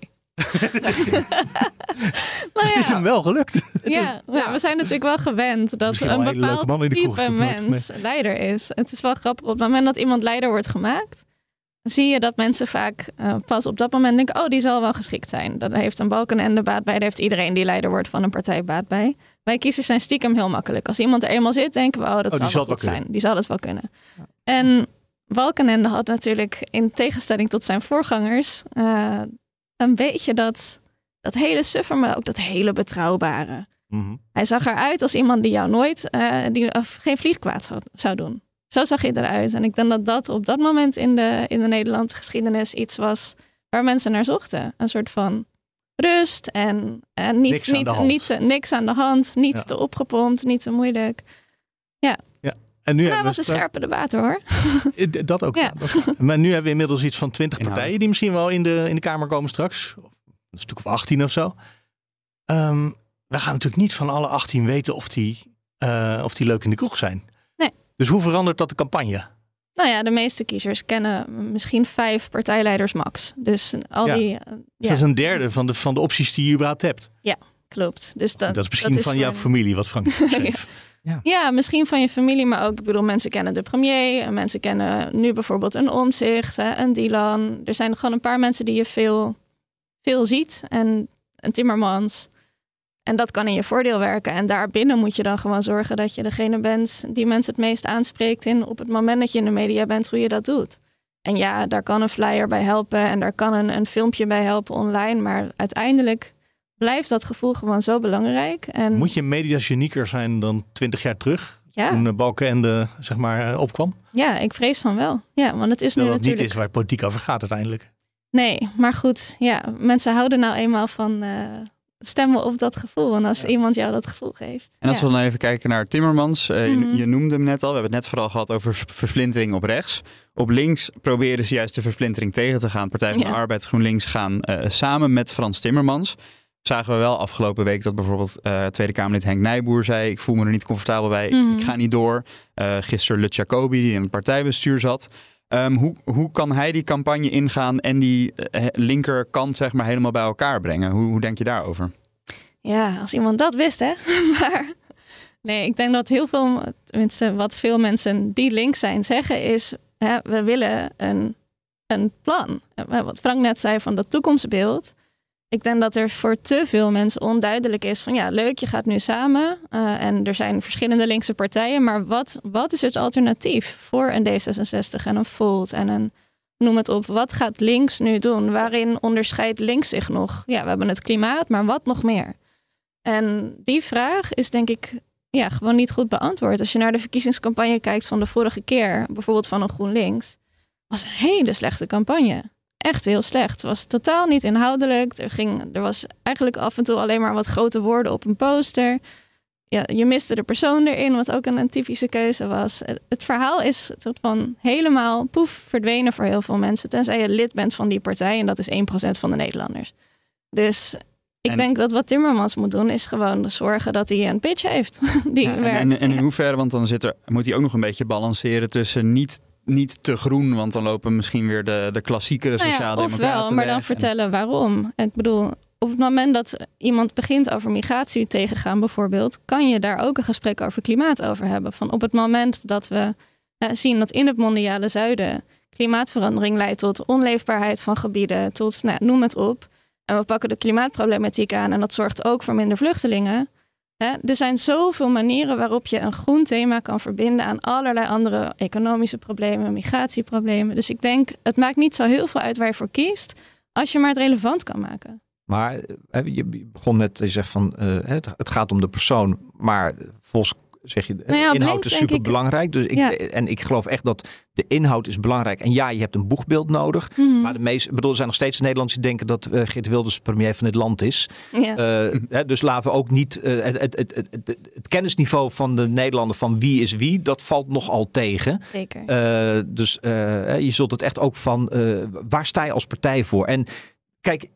Nou het is hem wel gelukt. Ja, ja, we zijn natuurlijk wel gewend dat een bepaald type mens leider is. Het is wel grappig. Op het moment dat iemand leider wordt gemaakt, zie je dat mensen vaak uh, pas op dat moment denken: oh, die zal wel geschikt zijn. Dan heeft een balken en de baat bij. Daar heeft iedereen die leider wordt van een partij baat bij. Wij kiezers zijn stiekem heel makkelijk. Als iemand er eenmaal zit, denken we: oh, dat oh, zal wel goed zijn. Die zal het wel kunnen. Ja. En Balkenende had natuurlijk in tegenstelling tot zijn voorgangers uh, een beetje dat, dat hele suffer, maar ook dat hele betrouwbare. Mm-hmm. Hij zag eruit als iemand die jou nooit uh, die, of geen vliegkwaad zou, zou doen. Zo zag hij eruit. En ik denk dat dat op dat moment in de, in de Nederlandse geschiedenis iets was waar mensen naar zochten. Een soort van rust en, en niet, niks, niet, aan niet, niks aan de hand, niet ja. te opgepompt, niet te moeilijk. Ja. Ja. En nu dat was een scherpe debat hoor. dat ook. Ja. Dat maar nu hebben we inmiddels iets van twintig partijen die misschien wel in de, in de Kamer komen straks. Een stuk of 18 of zo. Um, we gaan natuurlijk niet van alle 18 weten of die, uh, of die leuk in de kroeg zijn. Nee. Dus hoe verandert dat de campagne? Nou ja, de meeste kiezers kennen misschien vijf partijleiders max. Dus al ja. die. Uh, dus ja. dat is een derde van de, van de opties die je überhaupt hebt. Ja, klopt. Dus dat, dat is misschien dat is van jouw familie, wat Frank schreef. Ja. ja. misschien van je familie, maar ook, ik bedoel, mensen kennen de premier. Mensen kennen nu bijvoorbeeld een Omtzigt, een Dylan. Er zijn gewoon een paar mensen die je veel, veel ziet. En een Timmermans. En dat kan in je voordeel werken. En daarbinnen moet je dan gewoon zorgen dat je degene bent die mensen het meest aanspreekt in op het moment dat je in de media bent, hoe je dat doet. En ja, daar kan een flyer bij helpen en daar kan een, een filmpje bij helpen online. Maar uiteindelijk blijft dat gevoel gewoon zo belangrijk. En... Moet je mediagenieker zijn dan twintig jaar terug? Ja. Toen Balkenende zeg maar opkwam? Ja, ik vrees van wel. Ja, want het is nu dat natuurlijk... niet is waar politiek over gaat uiteindelijk. Nee, maar goed. Ja, mensen houden nou eenmaal van... Uh, stemmen op dat gevoel. En als ja. iemand jou dat gevoel geeft. En als ja. we dan even kijken naar Timmermans. Uh, mm-hmm. je, je, noemde hem net al. We hebben het net vooral gehad over versplintering op rechts. Op links proberen ze juist de versplintering tegen te gaan. Partij van ja. de Arbeid, GroenLinks gaan uh, samen met Frans Timmermans. Zagen we wel afgelopen week dat bijvoorbeeld uh, Tweede Kamerlid Henk Nijboer zei: Ik voel me er niet comfortabel bij, Mhm. ik ga niet door. Uh, gisteren Lut Jacobi, die in het partijbestuur zat. Um, hoe, hoe kan hij die campagne ingaan en die uh, linkerkant zeg maar helemaal bij elkaar brengen? Hoe, hoe denk je daarover? Ja, als iemand dat wist, hè. maar nee, ik denk dat heel veel, tenminste wat veel mensen die links zijn zeggen is... Hè, we willen een, een plan. Wat Frank net zei van dat toekomstbeeld. Ik denk dat er voor te veel mensen onduidelijk is van ja, leuk, je gaat nu samen uh, en er zijn verschillende linkse partijen, maar wat, wat is het alternatief voor een D66 en een Volt en een noem het op, wat gaat links nu doen? Waarin onderscheidt links zich nog? Ja, we hebben het klimaat, maar wat nog meer? En die vraag is denk ik ja, gewoon niet goed beantwoord. Als je naar de verkiezingscampagne kijkt van de vorige keer, bijvoorbeeld van een GroenLinks, was een hele slechte campagne echt heel slecht. Het was totaal niet inhoudelijk. Er, ging, er was eigenlijk af en toe alleen maar wat grote woorden op een poster. Ja, je miste de persoon erin, wat ook een, een typische keuze was. Het, het verhaal is soort van helemaal poef verdwenen voor heel veel mensen. Tenzij je lid bent van die partij en dat is 1% van de Nederlanders. Dus ik En- denk dat wat Timmermans moet doen is gewoon zorgen dat hij een pitch heeft die Ja, en, werkt. en, en in hoeverre, want dan zit er, moet hij ook nog een beetje balanceren tussen niet, niet te groen, want dan lopen misschien weer de, de klassiekere Nou ja, sociaaldemocraten ofwel, maar dan vertellen waarom. Ik bedoel, op het moment dat iemand begint over migratie tegengaan bijvoorbeeld, kan je daar ook een gesprek over klimaat over hebben. Van op het moment dat we zien dat in het mondiale zuiden klimaatverandering leidt tot onleefbaarheid van gebieden, tot nou, noem het op. En we pakken de klimaatproblematiek aan en dat zorgt ook voor minder vluchtelingen. Er zijn zoveel manieren waarop je een groen thema kan verbinden aan allerlei andere economische problemen, migratieproblemen. Dus ik denk, het maakt niet zo heel veel uit waar je voor kiest, als je maar het relevant kan maken. Maar eh, je begon net, je zegt van eh, het gaat om de persoon, maar volgens zeg je, Nou ja, inhoud is super belangrijk. Dus ik, Ja. En ik geloof echt dat de inhoud is belangrijk. En ja, je hebt een boegbeeld nodig. Mhm. Maar de meeste, bedoel, er zijn nog steeds Nederlanders die denken dat eh Geert Wilders premier van dit land is. ja. Eh, hè, dus laten we ook niet eh, het, het, het, het, kennisniveau van de Nederlander van wie is wie, dat valt nogal tegen. Zeker. Dus je zult het echt ook van waar sta je als partij voor? En kijk,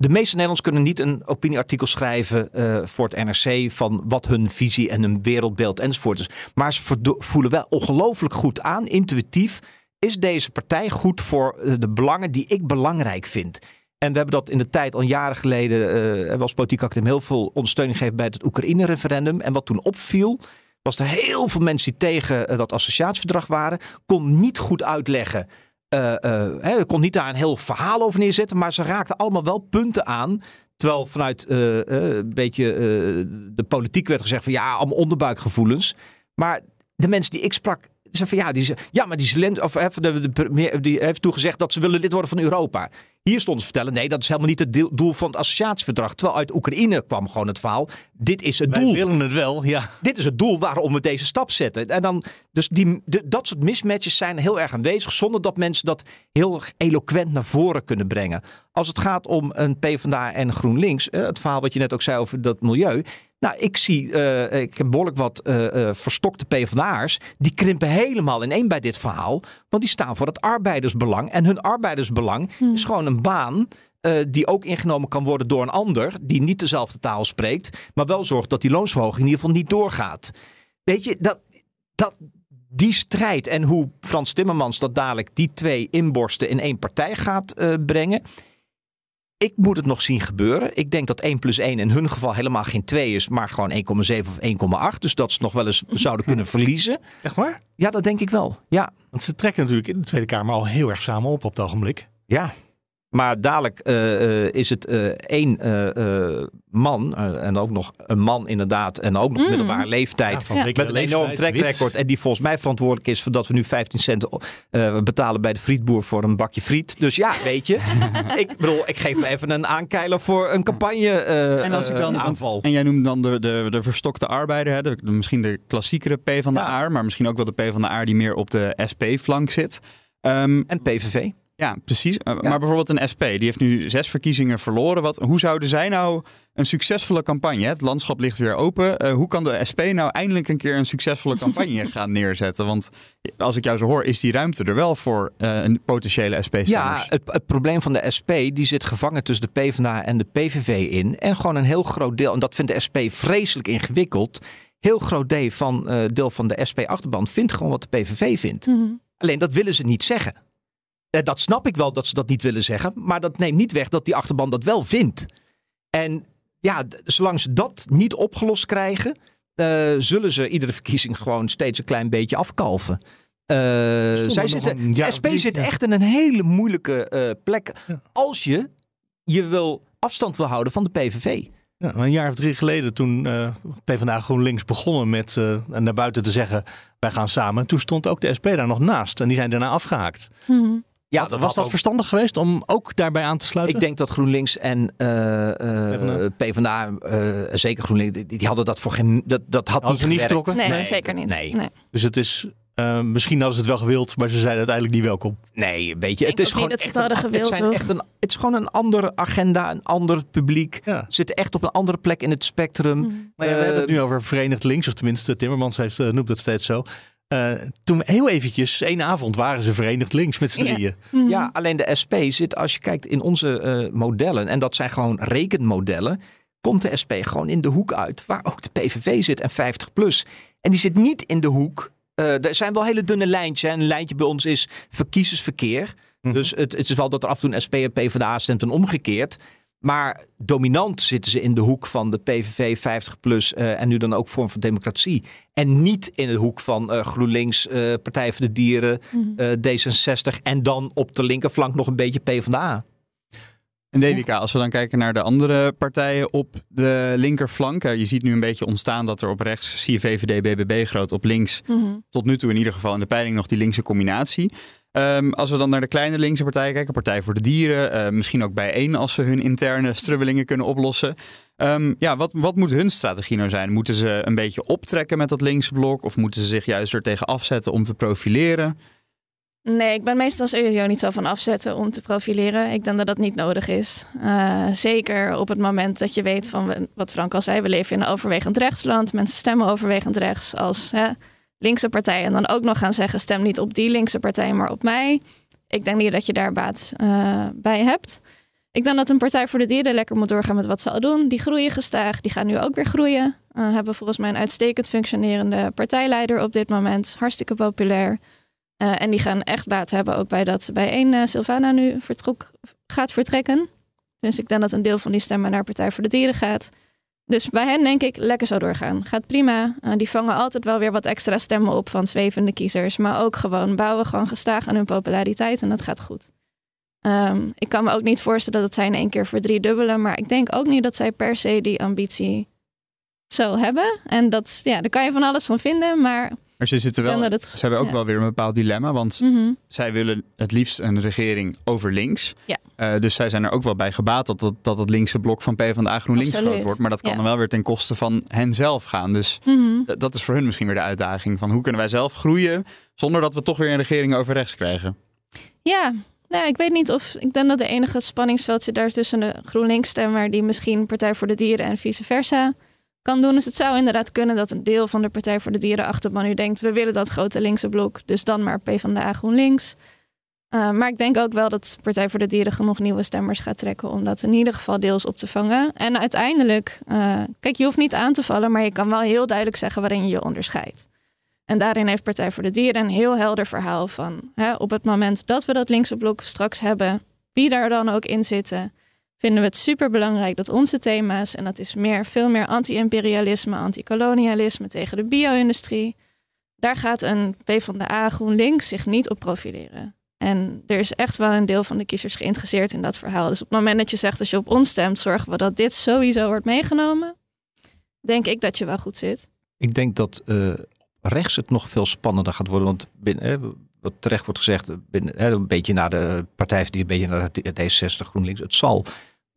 de meeste Nederlanders kunnen niet een opinieartikel schrijven eh, voor het NRC van wat hun visie en hun wereldbeeld enzovoort is. Maar ze voelen wel ongelooflijk goed aan, intuïtief. Is deze partij goed voor eh, de belangen die ik belangrijk vind? En we hebben dat in de tijd al jaren geleden, we als politiek academie heel veel ondersteuning gegeven bij het Oekraïne-referendum. En wat toen opviel, was er heel veel mensen die tegen dat associatieverdrag waren, kon niet goed uitleggen. Eh eh, hè, kon niet daar een heel verhaal over neerzetten, maar ze raakten allemaal wel punten aan. Terwijl vanuit eh, eh, een beetje eh, de politiek werd gezegd van ja, allemaal onderbuikgevoelens. Maar de mensen die ik sprak, ze van ja, die ze, ja, maar die Zelensky, of de, de premier, die heeft toegezegd dat ze willen lid worden van Europa. Hier stond ze vertellen, nee, dat is helemaal niet het doel van het associatieverdrag. Terwijl uit Oekraïne kwam gewoon het verhaal. Dit is het Wij doel willen het wel, ja. dit is het doel waarom we deze stap zetten. En dan, dus die, de- dat soort mismatches zijn heel erg aanwezig, zonder dat mensen dat heel eloquent naar voren kunnen brengen. Als het gaat om een PvdA en GroenLinks, eh, het verhaal wat je net ook zei over dat milieu. Nou, ik zie, eh, ik heb behoorlijk wat eh, eh, verstokte PvdA'ers. Die krimpen helemaal ineen bij dit verhaal. Want die staan voor het arbeidersbelang. En hun arbeidersbelang is gewoon een baan die ook ingenomen kan worden door een ander die niet dezelfde taal spreekt, maar wel zorgt dat die loonsverhoging in ieder geval niet doorgaat. Weet je, dat, dat, die strijd en hoe Frans Timmermans dat dadelijk die twee inborsten in één partij gaat brengen. Ik moet het nog zien gebeuren. Ik denk dat 1 plus 1 in hun geval helemaal geen 2 is, maar gewoon 1,7 of 1,8. Dus dat ze nog wel eens zouden kunnen verliezen. Echt waar? Ja, dat denk ik wel. Ja. Want ze trekken natuurlijk in de Tweede Kamer al heel erg samen op op het ogenblik. Ja, maar dadelijk eh, eh, is het eh, één eh, eh, man, en ook nog een man inderdaad, en ook nog Mm. middelbare leeftijd. Ja, van Ja. zekere Met een enorm trackrecord. En die volgens mij verantwoordelijk is voor dat we nu 15 cent eh, betalen bij de frietboer voor een bakje friet. Dus ja, weet je. ik bedoel, ik geef me even een aankeiler voor een campagne eh, En als ik dan, aanval. en jij noemt dan de, de, de verstokte arbeider, hè? De, de- misschien de klassiekere P van de Ja. A, maar misschien ook wel de P van de A die meer op de SP-flank zit. Ehm, En PVV. Ja, precies. Uh, Maar bijvoorbeeld een SP, die heeft nu zes verkiezingen verloren. Wat, hoe zouden zij nou een succesvolle campagne, het landschap ligt weer open. Uh, hoe kan de SP nou eindelijk een keer een succesvolle campagne gaan neerzetten? Want als ik jou zo hoor, is die ruimte er wel voor uh, een potentiële SP-stemmers. Ja, het, het, probleem van de SP, die zit gevangen tussen de PvdA en de PVV in. En gewoon een heel groot deel, en dat vindt de SP vreselijk ingewikkeld. Heel groot deel van, uh, deel van de SP-achterban vindt gewoon wat de PVV vindt. Mm -hmm. Alleen dat willen ze niet zeggen. Dat snap ik wel dat ze dat niet willen zeggen. Maar dat neemt niet weg dat die achterban dat wel vindt. En ja, zolang ze dat niet opgelost krijgen, uh, zullen ze iedere verkiezing gewoon steeds een klein beetje afkalven. Uh, zij zitten, de SP drie, zit ja. echt in een hele moeilijke uh, plek. Ja. Als je je wil afstand wil houden van de PVV. Ja, een jaar of drie geleden, toen uh, PvdA GroenLinks begonnen met uh, naar buiten te zeggen: wij gaan samen. Toen stond ook de SP daar nog naast en die zijn daarna afgehaakt. Mm -hmm. Ja, was, was dat ook... verstandig geweest om ook daarbij aan te sluiten? Ik denk dat GroenLinks en uh, PvdA, PvdA zeker GroenLinks, die, die, hadden dat voor geen. Dat, dat had hadden niet, niet getrokken. Nee, nee, zeker niet. Nee. nee. Dus het is. Uh, misschien hadden ze het wel gewild, maar ze zeiden uiteindelijk niet welkom. Nee, weet je, ik het is gewoon echt het, een, gewild, het, zijn echt een, het is gewoon een andere agenda, een ander publiek. Ja. Ze zitten echt op een andere plek in het spectrum. Mm. Maar ja, we hebben het nu over Verenigd Links, of tenminste Timmermans heeft, uh, noemt het steeds zo. Uh, toen heel eventjes, één avond, waren ze Verenigd Links met z'n Ja. drieën. Mhm. Ja, alleen de SP zit, als je kijkt in onze uh, modellen, en dat zijn gewoon rekenmodellen, komt de SP gewoon in de hoek uit waar ook de PVV zit en 50 plus. En die zit niet in de hoek. Uh, er zijn wel hele dunne lijntjes. Hè. Een lijntje bij ons is verkiezersverkeer. Mhm. Dus het, het is wel dat er af en toe een SP en PvdA stemt en omgekeerd. Maar dominant zitten ze in de hoek van de PVV 50 plus uh, en nu dan ook vorm van democratie. En niet in de hoek van uh, GroenLinks, uh, Partij voor de Dieren, Mhm. D66 en dan op de linkerflank nog een beetje PvdA. En DWK, als we dan kijken naar de andere partijen op de linkerflank. Je ziet nu een beetje ontstaan dat er op rechts, zie je VVD, BBB groot, op links. Mhm. Tot nu toe in ieder geval in de peiling nog die linkse combinatie. Um, als we dan naar de kleine linkse partijen kijken, Partij voor de Dieren, uh, misschien ook bijeen als ze hun interne strubbelingen kunnen oplossen. Um, ja, wat, wat moet hun strategie nou zijn? Moeten ze een beetje optrekken met dat linkse blok of moeten ze zich juist er tegen afzetten om te profileren? Nee, ik ben meestal sowieso niet zo van afzetten om te profileren. Ik denk dat dat niet nodig is. Uh, zeker op het moment dat je weet van wat Frank al zei, we leven in een overwegend rechtsland. Mensen stemmen overwegend rechts als hè, linkse partij. En dan ook nog gaan zeggen, stem niet op die linkse partij, maar op mij. Ik denk niet dat je daar baat uh, bij hebt. Ik denk dat een Partij voor de Dieren lekker moet doorgaan met wat ze al doen. Die groeien gestaag, die gaan nu ook weer groeien. Uh, hebben volgens mij een uitstekend functionerende partijleider op dit moment. Hartstikke populair. Uh, en die gaan echt baat hebben ook bij dat bij één Sylvana nu vertrok, gaat vertrekken. Dus ik denk dat een deel van die stemmen naar Partij voor de Dieren gaat. Dus bij hen denk ik lekker zo doorgaan. Gaat prima. Uh, die vangen altijd wel weer wat extra stemmen op van zwevende kiezers. Maar ook gewoon bouwen gewoon gestaag aan hun populariteit en dat gaat goed. Um, ik kan me ook niet voorstellen dat zij in één keer verdriedubbelen. Maar ik denk ook niet dat zij per se die ambitie zo hebben. En dat, ja, daar kan je van alles van vinden. Maar maar ze, zitten wel, het, ze hebben ook ja. wel weer een bepaald dilemma. Want mm -hmm. zij willen het liefst een regering over links. Ja. Uh, dus zij zijn er ook wel bij gebaat dat, dat, dat het linkse blok van PvdA GroenLinks Absoluut. groot wordt. Maar dat kan dan wel weer ten koste van hen zelf gaan. Dus Mm -hmm. d- dat is voor hun misschien weer de uitdaging. Van hoe kunnen wij zelf groeien zonder dat we toch weer een regering over rechts krijgen. Ja, nou, ik weet niet of. Ik denk dat de enige spanningsveld zit daar tussen de GroenLinks-stemmer, die misschien Partij voor de Dieren en vice versa kan doen. Dus het zou inderdaad kunnen dat een deel van de Partij voor de Dieren achterban nu denkt: we willen dat grote linkse blok, dus dan maar PvdA GroenLinks. Uh, maar ik denk ook wel dat Partij voor de Dieren genoeg nieuwe stemmers gaat trekken om dat in ieder geval deels op te vangen. En uiteindelijk, uh, kijk, je hoeft niet aan te vallen, maar je kan wel heel duidelijk zeggen waarin je je onderscheidt. En daarin heeft Partij voor de Dieren een heel helder verhaal van hè, op het moment dat we dat linkse blok straks hebben, wie daar dan ook in zitten, vinden we het super belangrijk dat onze thema's, en dat is meer, veel meer anti-imperialisme, anti-kolonialisme tegen de bio-industrie, daar gaat een PvdA GroenLinks zich niet op profileren. En er is echt wel een deel van de kiezers geïnteresseerd in dat verhaal. Dus op het moment dat je zegt, als je op ons stemt, zorgen we dat dit sowieso wordt meegenomen, denk ik dat je wel goed zit. Ik denk dat uh, rechts het nog veel spannender gaat worden. Want binnen, wat terecht wordt gezegd, een beetje naar de partij, die een beetje naar de D66, GroenLinks, het zal.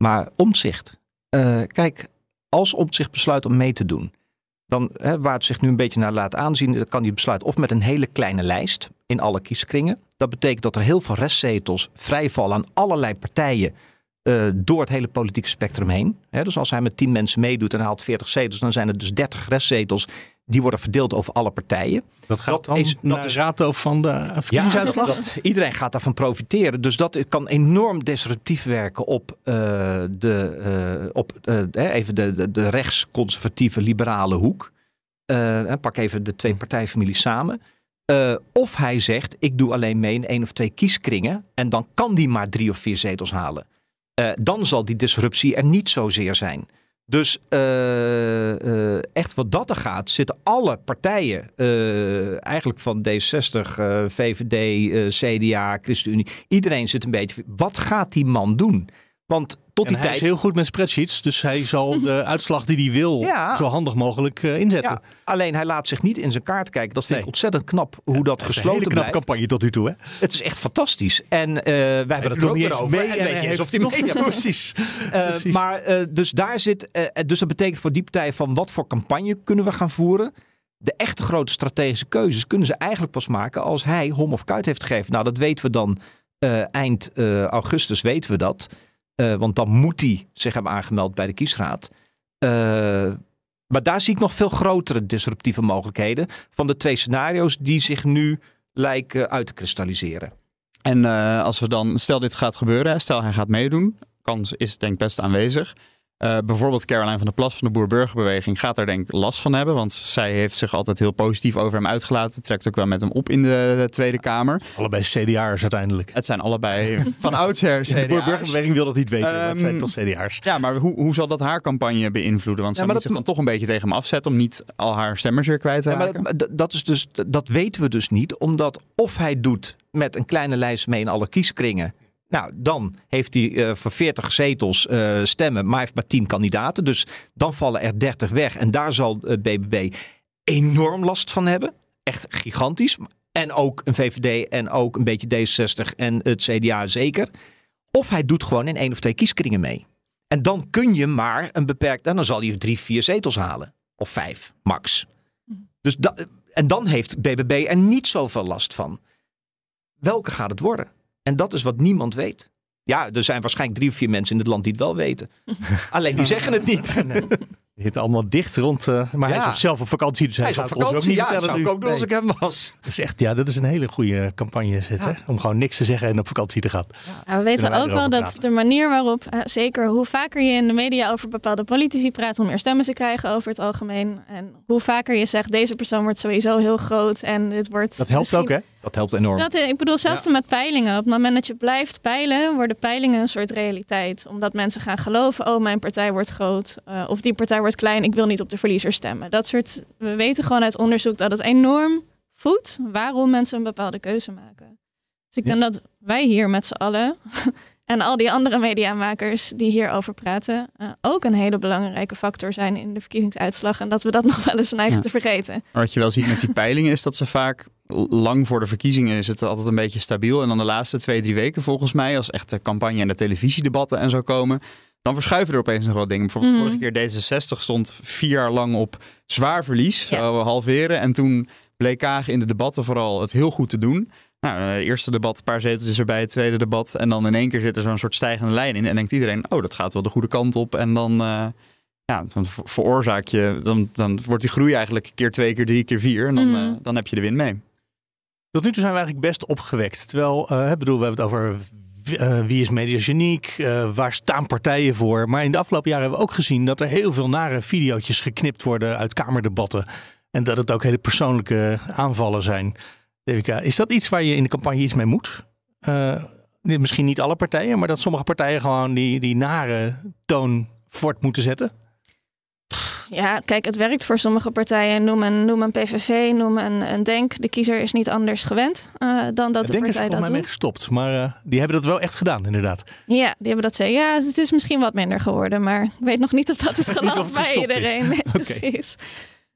Maar omzicht. Uh, kijk, als omzicht besluit om mee te doen, dan, hè, waar het zich nu een beetje naar laat aanzien, dan kan hij besluiten of met een hele kleine lijst in alle kieskringen. Dat betekent dat er heel veel restzetels vrijvallen aan allerlei partijen uh, door het hele politieke spectrum heen. dus als hij met 10 mensen meedoet en haalt 40 zetels, dan zijn er dus 30 restzetels die worden verdeeld over alle partijen. Dat gaat dan is, naar de rato van de verkiezingsuitslag? Ja, dat, iedereen gaat daarvan profiteren. Dus dat kan enorm disruptief werken op, uh, de, uh, op uh, even de, de, de rechtsconservatieve liberale hoek. pak even de twee partijfamilies samen. of hij zegt, ik doe alleen mee in één of twee kieskringen. En dan kan die maar drie of vier zetels halen. dan zal die disruptie er niet zozeer zijn. Dus uh, uh, echt wat dat er gaat, zitten alle partijen, uh, eigenlijk van D60, VVD, CDA, ChristenUnie, iedereen zit een beetje. Wat gaat die man doen? Want tot die hij tijd. is heel goed met spreadsheets, dus hij zal de uitslag die hij wil zo handig mogelijk uh, inzetten. Ja, alleen hij laat zich niet in zijn kaart kijken. Dat vind ik ontzettend knap hoe dat gesloten is. Een knap campagne tot nu toe, hè? Het is echt fantastisch. En uh, wij hebben het er ook weer over. Mee en, en of hij mee precies. Uh, precies. Maar dus daar zit. dus dat betekent voor die partij van wat voor campagne kunnen we gaan voeren de echte grote strategische keuzes kunnen ze eigenlijk pas maken als hij hom of kuit heeft gegeven. Nou, dat weten we dan eind augustus, weten we dat. Uh, want dan moet hij zich hebben aangemeld bij de kiesraad. Uh, maar daar zie ik nog veel grotere disruptieve mogelijkheden van de twee scenario's die zich nu lijken uit te kristalliseren. En uh, als we dan, stel dit gaat gebeuren, stel hij gaat meedoen, kans is denk best aanwezig. Uh, bijvoorbeeld Caroline van der Plas van de Boer-Burgerbeweging gaat daar denk ik last van hebben. Want zij heeft zich altijd heel positief over hem uitgelaten. Trekt ook wel met hem op in de, de Tweede Kamer. Allebei CDA'ers uiteindelijk. Het zijn allebei van oudsher CDA'ers. de Boer-Burgerbeweging wil dat niet weten. Um, dat zijn toch CDA'ers. Ja, maar hoe, hoe zal dat haar campagne beïnvloeden? Want ze ja, moet zich dan toch een beetje tegen hem afzetten om niet al haar stemmers weer kwijt te ja, raken. Maar dat, dat, is dus, dat weten we dus niet. Omdat of hij doet met een kleine lijst mee in alle kieskringen nou, dan heeft hij uh, voor 40 zetels uh, stemmen, maar heeft maar 10 kandidaten. Dus dan vallen er 30 weg. En daar zal uh, BBB enorm last van hebben. Echt gigantisch. En ook een VVD en ook een beetje D66 en het CDA zeker. Of hij doet gewoon in één of twee kieskringen mee. En dan kun je maar een beperkt... En dan zal hij drie, vier zetels halen. Of vijf, max. Dus en dan heeft BBB er niet zoveel last van. Welke gaat het worden? En dat is wat niemand weet. Ja, er zijn waarschijnlijk drie of vier mensen in het land die het wel weten. Alleen die zeggen het niet. Nee. Die zitten allemaal dicht rond. Uh, maar ja. hij is zelf op vakantie. Dus hij, hij is op vakantie. Ook niet ja, dat zou ik ook doen als ik hem was. Dat is echt, ja, dat is een hele goede campagne zit, ja. Om gewoon niks te zeggen en op vakantie te gaan. Ja. we weten ook wel dat de manier waarop, uh, zeker hoe vaker je in de media over bepaalde politici praat, hoe meer stemmen ze krijgen over het algemeen. En hoe vaker je zegt, deze persoon wordt sowieso heel groot en dit wordt... Dat helpt ook, hè? Dat helpt enorm. Dat, ik bedoel, zelfs met peilingen. Op het moment dat je blijft peilen, worden peilingen een soort realiteit. Omdat mensen gaan geloven, oh, mijn partij wordt groot. Uh, of die partij wordt klein, ik wil niet op de verliezer stemmen. Dat soort, we weten gewoon uit onderzoek dat het enorm voedt waarom mensen een bepaalde keuze maken. Dus ik ja. denk dat wij hier met z'n allen en al die andere mediamakers die hierover praten, uh, ook een hele belangrijke factor zijn in de verkiezingsuitslag. En dat we dat nog wel eens neigen ja. te vergeten. Maar wat je wel ziet met die peilingen is dat ze vaak lang voor de verkiezingen is het altijd een beetje stabiel. En dan de laatste twee, drie weken volgens mij, als echt de campagne en de televisiedebatten en zo komen, dan verschuiven er opeens nog wat dingen. Bijvoorbeeld mm. vorige keer D66 stond vier jaar lang op zwaar verlies, ja. uh, halveren. En toen bleek Kaag in de debatten vooral het heel goed te doen. Nou, het eerste debat, een paar zeteltjes erbij, het tweede debat. En dan in één keer zit er zo'n soort stijgende lijn in. En denkt iedereen, oh, dat gaat wel de goede kant op. En dan, uh, ja, dan veroorzaak je, dan, dan wordt die groei eigenlijk keer twee, keer drie, keer vier. En dan, mm. uh, dan heb je de win mee. Tot nu toe zijn we eigenlijk best opgewekt. Terwijl, uh, bedoel, we hebben het over uh, wie is mediageniek, uh, waar staan partijen voor. Maar in de afgelopen jaren hebben we ook gezien dat er heel veel nare video's geknipt worden uit kamerdebatten. En dat het ook hele persoonlijke aanvallen zijn. Devika, is dat iets waar je in de campagne iets mee moet? Misschien niet alle partijen, maar dat sommige partijen gewoon die, die nare toon voort moeten zetten? Ja, kijk, het werkt voor sommige partijen. Noem een, noem een PVV, noem een, een Denk. De kiezer is niet anders gewend uh, dan dat de, de Denk partij is dat mij mee gestopt, maar uh, die hebben dat wel echt gedaan, inderdaad. Ja, die hebben dat zeker. Ja, het is misschien wat minder geworden, maar ik weet nog niet of dat is geland bij iedereen. Nee, okay. Precies.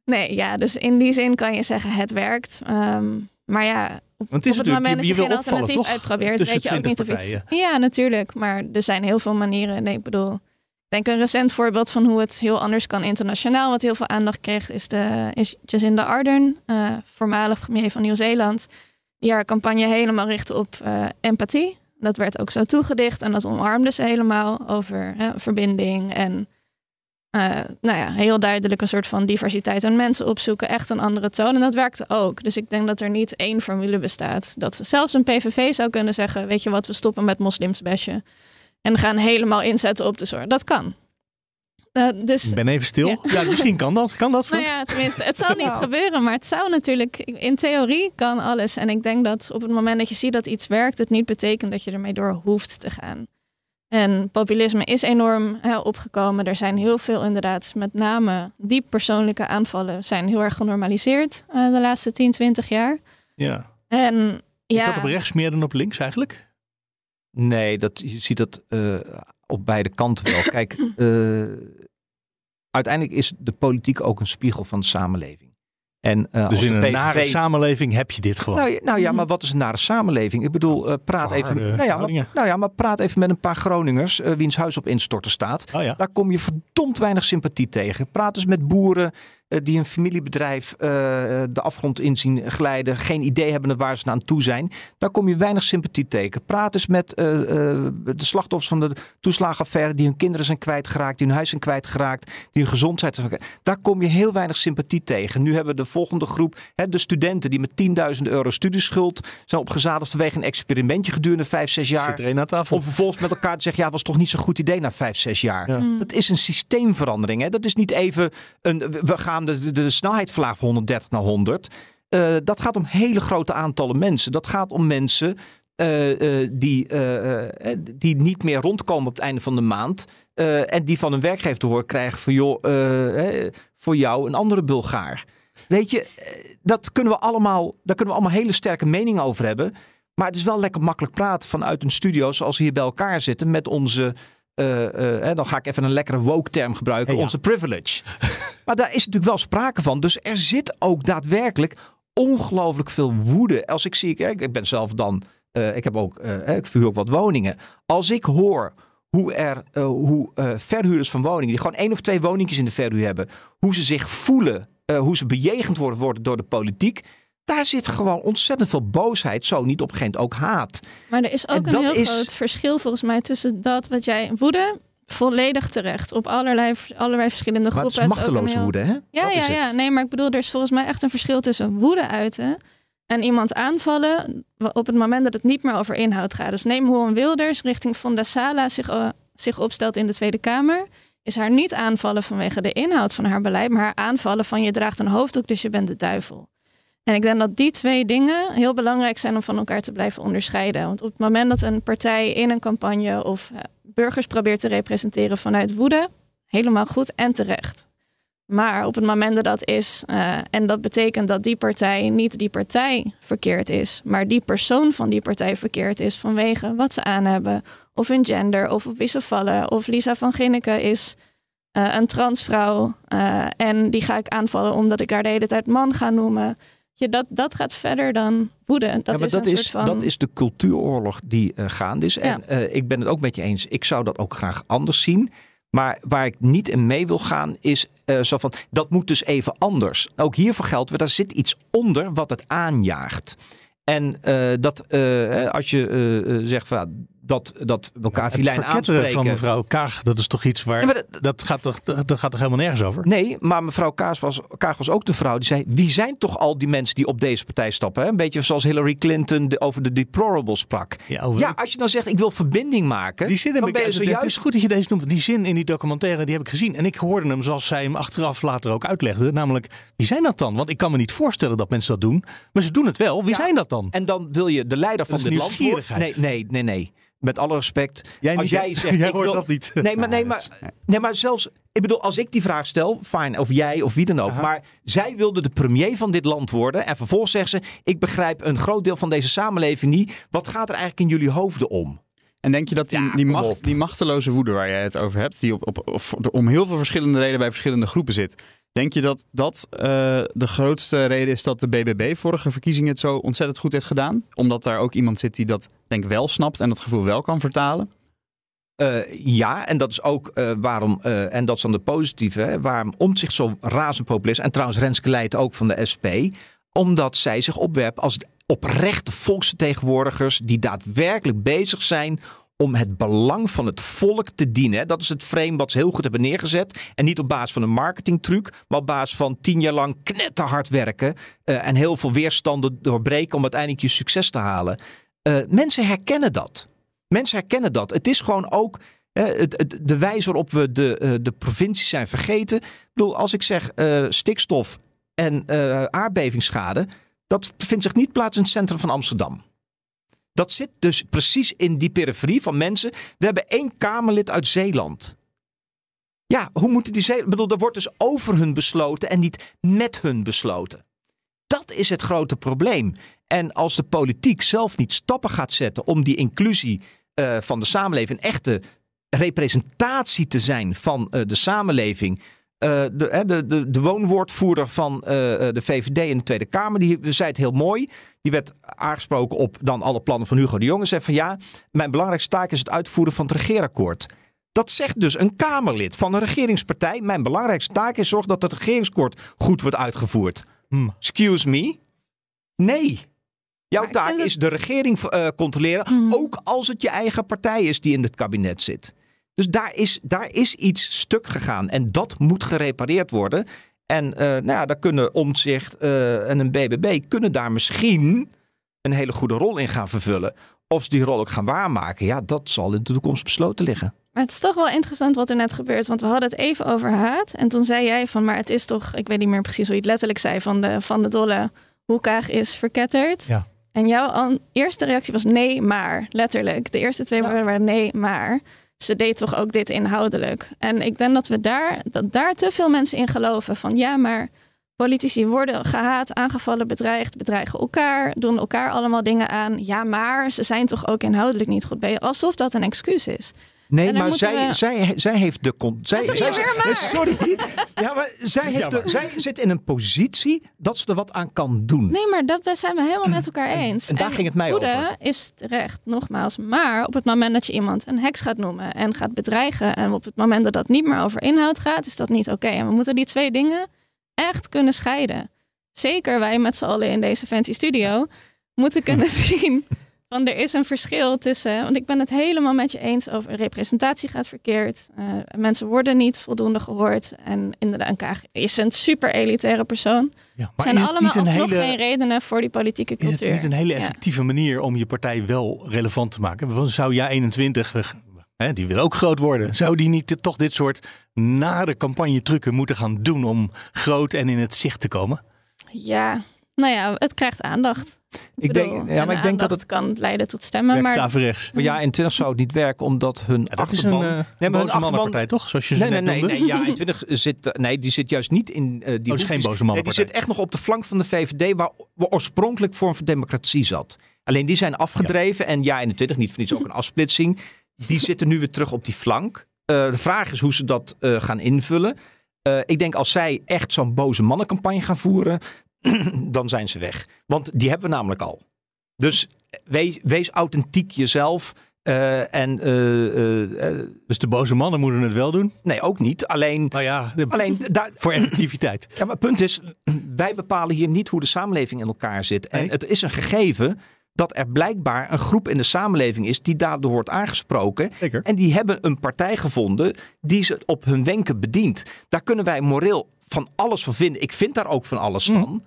Nee, ja, dus in die zin kan je zeggen het werkt. Um, maar ja, op, het, is op het moment dat je, je geen alternatief uitprobeert, weet je ook niet of iets... Ja, natuurlijk. Maar er zijn heel veel manieren. Nee, ik bedoel, denk een recent voorbeeld van hoe het heel anders kan internationaal, wat heel veel aandacht kreeg, is, de, is Jacinda Ardern, uh, voormalig premier van Nieuw-Zeeland, die haar campagne helemaal richtte op uh, empathie. Dat werd ook zo toegedicht en dat omarmde ze helemaal over verbinding en uh, nou ja, heel duidelijk een soort van diversiteit aan mensen opzoeken, echt een andere toon. En dat werkte ook. Dus ik denk dat er niet één formule bestaat. Dat zelfs een PVV zou kunnen zeggen, weet je wat, we stoppen met moslims. En gaan helemaal inzetten op de zorg. Dat kan. Uh, dus, ik ben even stil. Ja. misschien kan dat. Kan dat? Nou ja, tenminste, het zal niet gebeuren, maar het zou natuurlijk. In theorie kan alles. En ik denk dat op het moment dat je ziet dat iets werkt, het niet betekent dat je ermee door hoeft te gaan. En populisme is enorm hè, opgekomen. Er zijn heel veel inderdaad, met name die persoonlijke aanvallen, zijn heel erg genormaliseerd uh, de laatste 10, 20 jaar. Ja. En, ja. Is dat op rechts meer dan op links eigenlijk? Nee, dat, je ziet dat uh, op beide kanten wel. Kijk, uh, uiteindelijk is de politiek ook een spiegel van de samenleving. En, uh, dus in een PVV... nare samenleving heb je dit gewoon. Nou, nou, ja, maar wat is een nare samenleving? Ik bedoel, uh, praat even. Nou ja, maar, nou ja, maar praat even met een paar Groningers uh, wiens huis op instorten staat. Oh ja. Daar kom je verdomd weinig sympathie tegen. Praat eens met boeren die een familiebedrijf de afgrond inzien glijden, geen idee hebben waar ze aan toe zijn. Daar kom je weinig sympathie tegen. Praat eens met de slachtoffers van de toeslagenaffaire die hun kinderen zijn kwijtgeraakt, die hun huis zijn kwijtgeraakt, die hun gezondheid zijn Daar kom je heel weinig sympathie tegen. Nu hebben we de volgende groep, hè, de studenten die met 10.000 euro studieschuld zijn opgezadigd vanwege een experimentje gedurende 5, 6 jaar. Zit er aan tafel. Om vervolgens met elkaar te zeggen, ja, was toch niet zo'n goed idee na 5, 6 jaar. Ja. Dat is een systeemverandering. Hè. Dat is niet even, een, we gaan de, de, de snelheid verlagen van 130 naar 100. Uh, dat gaat om hele grote aantallen mensen. Dat gaat om mensen uh, uh, die, die niet meer rondkomen op het einde van de maand. en die van hun werkgever te horen krijgen van joh, voor jou een andere Bulgaar. Weet je, dat kunnen we allemaal, daar kunnen we allemaal hele sterke meningen over hebben. Maar het is wel lekker makkelijk praten vanuit een studio zoals we hier bij elkaar zitten met onze. Uh, uh, dan ga ik even een lekkere woke term gebruiken, hey, ja. onze privilege. maar daar is natuurlijk wel sprake van. Dus er zit ook daadwerkelijk ongelooflijk veel woede. Als ik zie, kijk, ik ben zelf dan, uh, ik heb ook, ik vuur ook wat woningen. Als ik hoor hoe er, hoe verhuurders van woningen, die gewoon één of twee woningjes in de verhuur hebben, hoe ze zich voelen hoe ze bejegend worden, worden door de politiek. Daar zit gewoon ontzettend veel boosheid, zo niet op een gegeven moment ook haat. Maar er is ook en een heel is... groot verschil volgens mij tussen dat wat jij woede, volledig terecht, op allerlei, allerlei verschillende groepen. Maar het is machteloze heel... woede, hè? Ja, ja, ja. Nee, maar ik bedoel, er is volgens mij echt een verschil tussen woede uiten en iemand aanvallen op het moment dat het niet meer over inhoud gaat. Dus neem hoe een Wilders richting Fonda Sala zich, uh, zich opstelt in de Tweede Kamer is haar niet aanvallen vanwege de inhoud van haar beleid, maar haar aanvallen van je draagt een hoofddoek, dus je bent de duivel. En ik denk dat die twee dingen heel belangrijk zijn om van elkaar te blijven onderscheiden. Want op het moment dat een partij in een campagne of uh, burgers probeert te representeren vanuit woede, helemaal goed en terecht. Maar op het moment dat dat is, uh, en dat betekent dat die partij niet die partij verkeerd is, maar die persoon van die partij verkeerd is vanwege wat ze aan hebben, of hun gender, of op wie ze vallen, of Lisa van Ginneke is uh, een transvrouw en die ga ik aanvallen omdat ik haar de hele tijd man ga noemen. Je, dat, dat gaat verder dan woede. Dat ja, maar is dat, een is, soort van... dat is de cultuuroorlog die uh, gaande is. En ja. ik ben het ook met je eens. Ik zou dat ook graag anders zien. Maar waar ik niet in mee wil gaan is uh, zo van, dat moet dus even anders. Ook hiervoor geldt, er zit iets onder wat het aanjaagt. En dat als je zegt van dat, dat we elkaar ja, filijn aanspreken. van mevrouw Kaag, dat is toch iets waar... Ja, dat, dat, gaat toch, dat gaat toch helemaal nergens over? Nee, maar mevrouw Kaag was, Kaag was ook de vrouw die zei... wie zijn toch al die mensen die op deze partij stappen? Hè? Een beetje zoals Hillary Clinton de, over de deplorables sprak. Ja, ja, als je dan zegt ik wil verbinding maken... Die zin zojuist... Het is goed dat je deze noemt. Die zin in die documentaire die heb ik gezien. En ik hoorde hem zoals zij hem achteraf later ook uitlegde. Namelijk, wie zijn dat dan? Want ik kan me niet voorstellen dat mensen dat doen. Maar ze doen het wel. Wie zijn dat dan? En dan wil je de leider van dit land... Nee, nee, nee, nee met alle respect. Jij als jij zegt, jij ik wil, dat niet. Nee, maar, nee, maar, nee, maar zelfs, ik bedoel, als ik die vraag stel, fijn, of jij of wie dan ook. Aha. Maar zij wilde de premier van dit land worden. En vervolgens zegt ze: Ik begrijp een groot deel van deze samenleving niet. Wat gaat er eigenlijk in jullie hoofden om? En denk je dat die, ja, die, macht, die machteloze woede waar jij het over hebt, die op, op, op, om heel veel verschillende redenen bij verschillende groepen zit, denk je dat dat uh, de grootste reden is dat de BBB vorige verkiezingen het zo ontzettend goed heeft gedaan? Omdat daar ook iemand zit die dat denk ik wel snapt en dat gevoel wel kan vertalen? ja, en dat is ook waarom, en dat is dan de positieve, hè, waarom Omtzigt zo razend populair. En trouwens Renske Leijt ook van de SP. Omdat zij zich opwerpt als oprechte volksvertegenwoordigers die daadwerkelijk bezig zijn om het belang van het volk te dienen. Dat is het frame wat ze heel goed hebben neergezet. En niet op basis van een marketingtruc, maar op basis van tien jaar lang knetterhard werken. Uh, en heel veel weerstanden doorbreken om uiteindelijk je succes te halen. Uh, mensen herkennen dat. Mensen herkennen dat. Het is gewoon ook het, de wijze waarop we de, uh, de provincies zijn vergeten. Ik bedoel, als ik zeg stikstof en aardbevingsschade, dat vindt zich niet plaats in het centrum van Amsterdam. Dat zit dus precies in die periferie van mensen. We hebben één Kamerlid uit Zeeland. Ja, hoe moeten die Zeeland... Ik bedoel, er wordt dus over hun besloten en niet met hun besloten. Dat is het grote probleem. En als de politiek zelf niet stappen gaat zetten om die inclusie uh, van de samenleving, een echte representatie te zijn van uh, de samenleving, de, de, de, de, woonwoordvoerder van uh, de VVD in de Tweede Kamer, die zei het heel mooi. Die werd aangesproken op dan alle plannen van Hugo de Jonge. Zei van ja, mijn belangrijkste taak is het uitvoeren van het regeerakkoord. Dat zegt dus een Kamerlid van een regeringspartij. Mijn belangrijkste taak is zorgen dat het regeerakkoord goed wordt uitgevoerd. Hmm. Excuse me? Nee. Jouw taak is de regering uh, controleren, hmm. ook als het je eigen partij is die in het kabinet zit. Dus daar is, daar is iets stuk gegaan en dat moet gerepareerd worden. En uh, nou ja, daar kunnen Omtzigt uh, en een BBB kunnen daar misschien een hele goede rol in gaan vervullen. Of ze die rol ook gaan waarmaken, ja, dat zal in de toekomst besloten liggen. Maar het is toch wel interessant wat er net gebeurt. Want we hadden het even over haat. En toen zei jij van, maar het is toch, ik weet niet meer precies hoe je het letterlijk zei, van de, van de dolle hoekaag is verketterd. Ja. En jouw eerste reactie was nee, maar. Letterlijk. De eerste twee woorden waren nee, maar ze deed toch ook dit inhoudelijk. En ik denk dat we daar, dat daar te veel mensen in geloven. Van ja, maar politici worden gehaat, aangevallen, bedreigd, bedreigen elkaar, doen elkaar allemaal dingen aan. Ja, maar ze zijn toch ook inhoudelijk niet goed bij. Alsof dat een excuus is. Nee, maar zij, zij, zij heeft de. Zij, zij, zij, sorry. ja, maar zij, heeft de, zij zit in een positie dat ze er wat aan kan doen. Nee, maar dat zijn we helemaal met elkaar eens. En daar ging het mij over. is terecht, nogmaals. Maar op het moment dat je iemand een heks gaat noemen en gaat bedreigen. en op het moment dat dat niet meer over inhoud gaat, is dat niet oké. En we moeten die twee dingen echt kunnen scheiden. Zeker wij met z'n allen in deze fancy studio moeten kunnen zien want er is een verschil tussen, want ik ben het helemaal met je eens over representatie gaat verkeerd. Uh, mensen worden niet voldoende gehoord. En inderdaad, een Kaag is een super elitaire persoon. Ja, maar zijn allemaal alsnog hele, geen redenen voor die politieke cultuur. Is het niet een hele effectieve manier om je partij wel relevant te maken? Zou jij 21, hè, die wil ook groot worden. Zou die niet toch dit soort nare campagne trucken moeten gaan doen om groot en in het zicht te komen? Ja, nou ja, het krijgt aandacht. Ik, denk, ja, maar ik denk dat het kan leiden tot stemmen. Maar rechts. ja, in 20 zou het niet werken, omdat hun ja, achterban. Is een, uh, nee, maar hun achterban. toch? Zoals je nee, nee, nee, nee, ja, in 20 zit. Nee, die zit juist niet in. Uh, die oh, is geen boze man. Nee, die zit echt nog op de flank van de VVD, waar, waar oorspronkelijk Vorm voor Democratie zat. Alleen die zijn afgedreven. Ja. En ja, in de 20 niet voor niets ook een afsplitsing. Die zitten nu weer terug op die flank. Uh, de vraag is hoe ze dat uh, gaan invullen. Uh, ik denk als zij echt zo'n boze mannencampagne gaan voeren, dan zijn ze weg. Want die hebben we namelijk al. Dus wees, wees authentiek jezelf. Uh, en, uh, uh, dus de boze mannen moeten het wel doen? Nee, ook niet. Alleen, nou ja, alleen daar, voor effectiviteit. Ja, maar het punt is, wij bepalen hier niet hoe de samenleving in elkaar zit. En het is een gegeven dat er blijkbaar een groep in de samenleving is die daardoor wordt aangesproken. Zeker. En die hebben een partij gevonden die ze op hun wenken bedient. Daar kunnen wij moreel van alles van vinden. Ik vind daar ook van alles mm. van.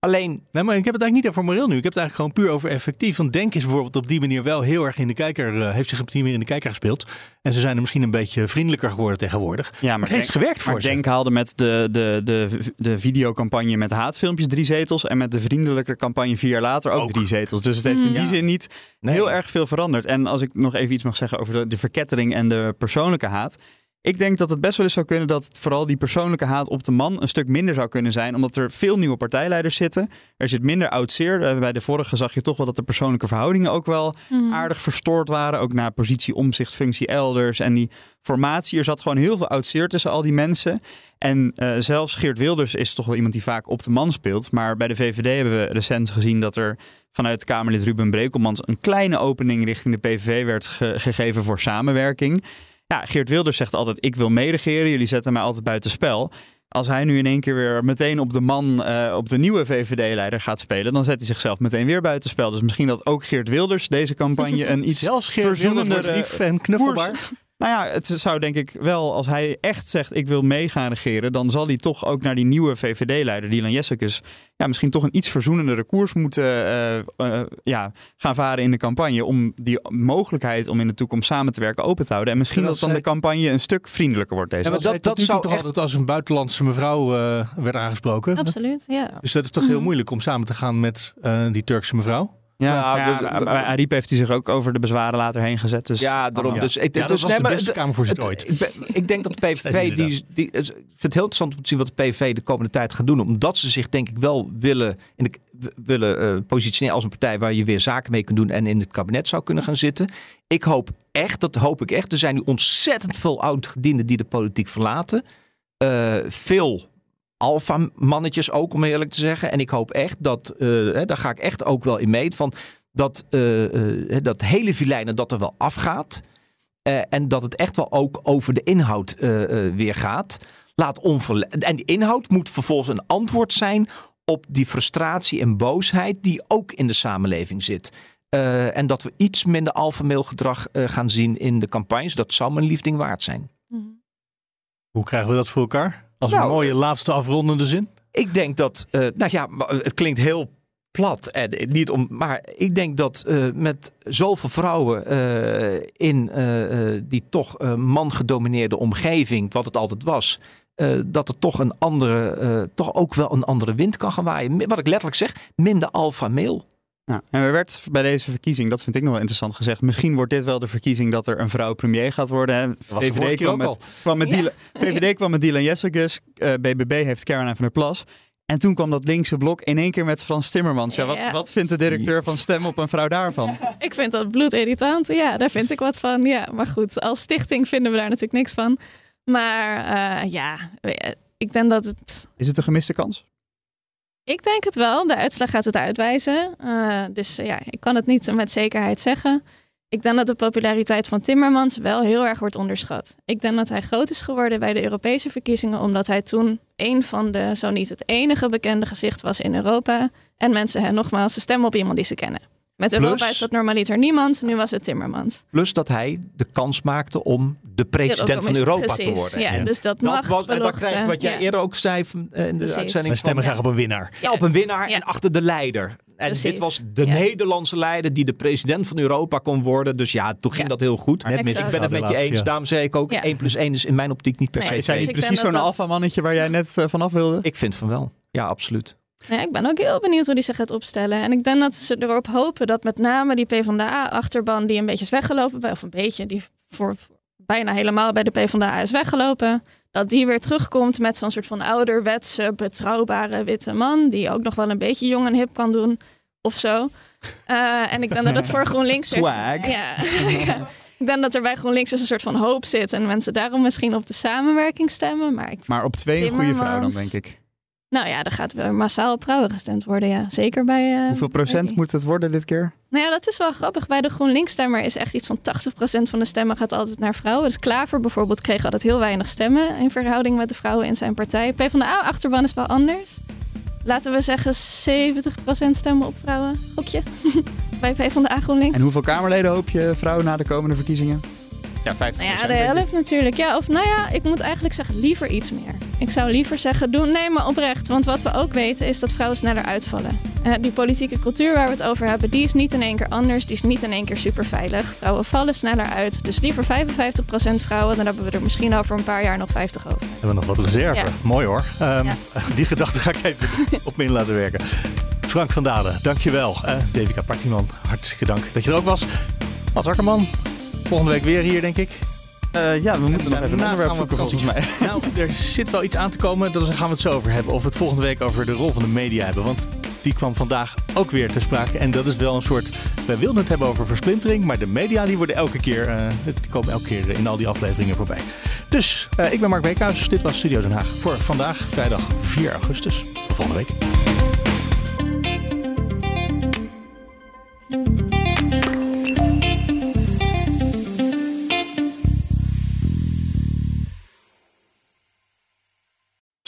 Alleen. Nee, maar ik heb het eigenlijk niet over moreel nu. Ik heb het eigenlijk gewoon puur over effectief. Want Denk is bijvoorbeeld op die manier wel heel erg in de kijker. Uh, heeft zich op die manier in de kijker gespeeld. En ze zijn er misschien een beetje vriendelijker geworden tegenwoordig. Ja, maar het heeft gewerkt voor maar ze. Denk haalde met de, de, de, de videocampagne met haatfilmpjes drie zetels. En met de vriendelijke campagne vier jaar later ook, drie zetels. Dus het heeft in die zin niet heel erg veel veranderd. En als ik nog even iets mag zeggen over de, de verkettering en de persoonlijke haat. Ik denk dat het best wel eens zou kunnen dat vooral die persoonlijke haat op de man een stuk minder zou kunnen zijn. Omdat er veel nieuwe partijleiders zitten. Er zit minder oud zeer. Eh, bij de vorige zag je toch wel dat de persoonlijke verhoudingen ook wel Mhm. aardig verstoord waren. Ook naar positie, omzicht, functie elders. En die formatie, er zat gewoon heel veel oud zeer tussen al die mensen. En eh, zelfs Geert Wilders is toch wel iemand die vaak op de man speelt. Maar bij de VVD hebben we recent gezien dat er vanuit Kamerlid Ruben Brekelmans een kleine opening richting de PVV werd ge- gegeven voor samenwerking. Ja, Geert Wilders zegt altijd: Ik wil meeregeren, jullie zetten mij altijd buiten spel. Als hij nu in één keer weer meteen op de man, eh, op de nieuwe VVD-leider gaat spelen, dan zet hij zichzelf meteen weer buitenspel. Dus misschien dat ook Geert Wilders deze campagne een iets Zelfs Geert verzoenendere en knuffelbaar. koers- nou ja, het zou denk ik wel, als hij echt zegt ik wil mee gaan regeren, dan zal hij toch ook naar die nieuwe VVD-leider, Dylan Jessicus, ja, misschien toch een iets verzoenendere koers moeten eh, eh, ja, gaan varen in de campagne. Om die mogelijkheid om in de toekomst samen te werken open te houden. En misschien En dat dan de campagne een stuk vriendelijker wordt deze Ja, maar dat- dat, zou toch echt- altijd als een buitenlandse mevrouw eh, werd aangesproken. Absoluut, ja. Dus dat is toch heel moeilijk om samen te gaan met eh, die Turkse mevrouw? Ja, maar Ariep heeft hij zich ook over de bezwaren later heen gezet. Dus Ja, daarom. Ja. Dus ik, Ja, dat dus, was nee, de maar beste het- ooit. Ik, ben- ik denk dat de PVV, die, die, ik vind het heel interessant om te zien wat de PVV de komende tijd gaat doen. Omdat ze zich denk ik wel willen, in de, willen eh, positioneren als een partij waar je weer zaken mee kunt doen en in het kabinet zou kunnen gaan zitten. Ik hoop echt, dat hoop ik echt. Er zijn nu ontzettend veel oud-gedienden die de politiek verlaten. Eh, veel alfa-mannetjes ook, om eerlijk te zeggen. En ik hoop echt dat, eh, hè, daar ga ik echt ook wel in mee, van dat, eh, eh, dat hele vilijnen dat er wel afgaat. Eh, en dat het echt wel ook over de inhoud eh, eh, weer gaat. Laat en die inhoud moet vervolgens een antwoord zijn op die frustratie en boosheid die ook in de samenleving zit. Eh, en dat we iets minder alfameelgedrag eh gaan zien in de campagnes. Dat zou mijn liefding waard zijn. Mhm. Hoe krijgen we dat voor elkaar? Als Nou, een mooie laatste afrondende zin. Ik denk dat, eh, nou ja, het klinkt heel plat en niet om, maar ik denk dat eh, met zoveel vrouwen eh, in eh, eh, die toch eh, man-gedomineerde omgeving, wat het altijd was, eh, dat er toch een andere, eh, toch ook wel een andere wind kan gaan waaien. Wat ik letterlijk zeg, minder alfa-mail. Ja, en er werd bij deze verkiezing, dat vind ik nog wel interessant gezegd, misschien wordt dit wel de verkiezing dat er een vrouw premier gaat worden. Hè. VVD, kwam met, al. kwam met Dylan, VVD kwam met Dylan Jessicus, eh, BBB heeft Caroline van der Plas. En toen kwam dat linkse blok in één keer met Frans Timmermans. Ja, wat, Ja. wat vindt de directeur van Stem op een vrouw daarvan? Ik vind dat bloedirritant. Ja, daar vind ik wat van. Ja, maar goed, als stichting vinden we daar natuurlijk niks van. Maar eh, ja, eh, ik denk dat het Is het een gemiste kans? Ik denk het wel. De uitslag gaat het uitwijzen. Eh, dus ja, ik kan het niet met zekerheid zeggen. Ik denk dat de populariteit van Timmermans wel heel erg wordt onderschat. Ik denk dat hij groot is geworden bij de Europese verkiezingen, omdat hij toen een van de, zo niet het enige bekende gezicht was in Europa. En mensen hen nogmaals de stem op iemand die ze kennen. Met Plus- Europa is dat normaliter niemand, nu was het Timmermans. Plus dat hij de kans maakte om de president van Europa te Precies, worden. Ja, Ja. dus dat, Dat was, en dat wat jij ja. eerder ook zei eh, in de Precies. uitzending. Wij stemmen van- graag op een winnaar. Ja, op een winnaar Ja. en achter de leider. En Precies. dit was de Ja. Nederlandse leider die de president van Europa kon worden. Dus ja, toen ging Ja. dat heel goed. Net mis- ik ben het met je eens. ja. Daarom zei ik ook, Ja. 1 plus 1 is in mijn optiek niet per Nee, se Zijn Dus ik precies denk zo'n dat dat- alfamannetje waar jij net eh, vanaf wilde? Ik vind van wel. Ja, absoluut. Ja, ik ben ook heel benieuwd hoe die zich gaat opstellen. En ik denk dat ze erop hopen dat met name die PvdA-achterban... die een beetje is weggelopen, of een beetje, die voor bijna helemaal bij de PvdA is weggelopen... dat die weer terugkomt met zo'n soort van ouderwetse, betrouwbare witte man... die ook nog wel een beetje jong en hip kan doen, of zo. Eh, en ik denk dat het voor GroenLinks... Swag. Ja, ja. Ik denk dat er bij GroenLinks dus een soort van hoop zit... en mensen daarom misschien op de samenwerking stemmen. Maar ik Maar op twee een goede vrouw dan, denk ik. Nou ja, er gaat weer massaal op vrouwen gestemd worden, ja. Zeker bij... eh, Hoeveel procent moet het worden dit keer? Nou ja, dat is wel grappig. Bij de GroenLinks-stemmer is echt iets van 80% van de stemmen gaat altijd naar vrouwen. Dus Klaver bijvoorbeeld kreeg altijd heel weinig stemmen in verhouding met de vrouwen in zijn partij. PvdA-achterban is wel anders. Laten we zeggen 70% stemmen op vrouwen. Gokje. bij PvdA GroenLinks. En hoeveel Kamerleden hoop je vrouwen na de komende verkiezingen? Ja, 50 Nou ja, de helft natuurlijk. Ja, of nou ja, ik moet eigenlijk zeggen liever iets meer. Ik zou liever zeggen, doen, nee, maar oprecht. Want wat we ook weten is dat vrouwen sneller uitvallen. Eh, die politieke cultuur waar we het over hebben, die is niet in één keer anders. Die is niet in één keer super veilig. Vrouwen vallen sneller uit. Dus liever 55% vrouwen, dan hebben we er misschien over een paar jaar nog 50 over. Hebben we nog wat reserve. Ja. Mooi hoor. Ehm, Ja. Die gedachte ga ik even op me in laten werken. Frank van Dalen, dankjewel. Uh, Devika Partiman, hartstikke dank dat je er ook was. Mats Akkerman, volgende week weer hier denk ik. Eh, Uh, ja, we moeten nog even een onderwerp zoeken volgens mij. Nou, er zit wel iets aan te komen. Daar gaan we het zo over hebben. Of we het volgende week over de rol van de media hebben. Want die kwam vandaag ook weer ter sprake. En dat is wel een soort... Wij wilden het hebben over versplintering. Maar de media die worden elke keer... Uh, die komen elke keer in al die afleveringen voorbij. Dus, uh, ik ben Mark Beekhuis. Dit was Studio Den Haag. Voor vandaag, vrijdag 4 augustus. Volgende week.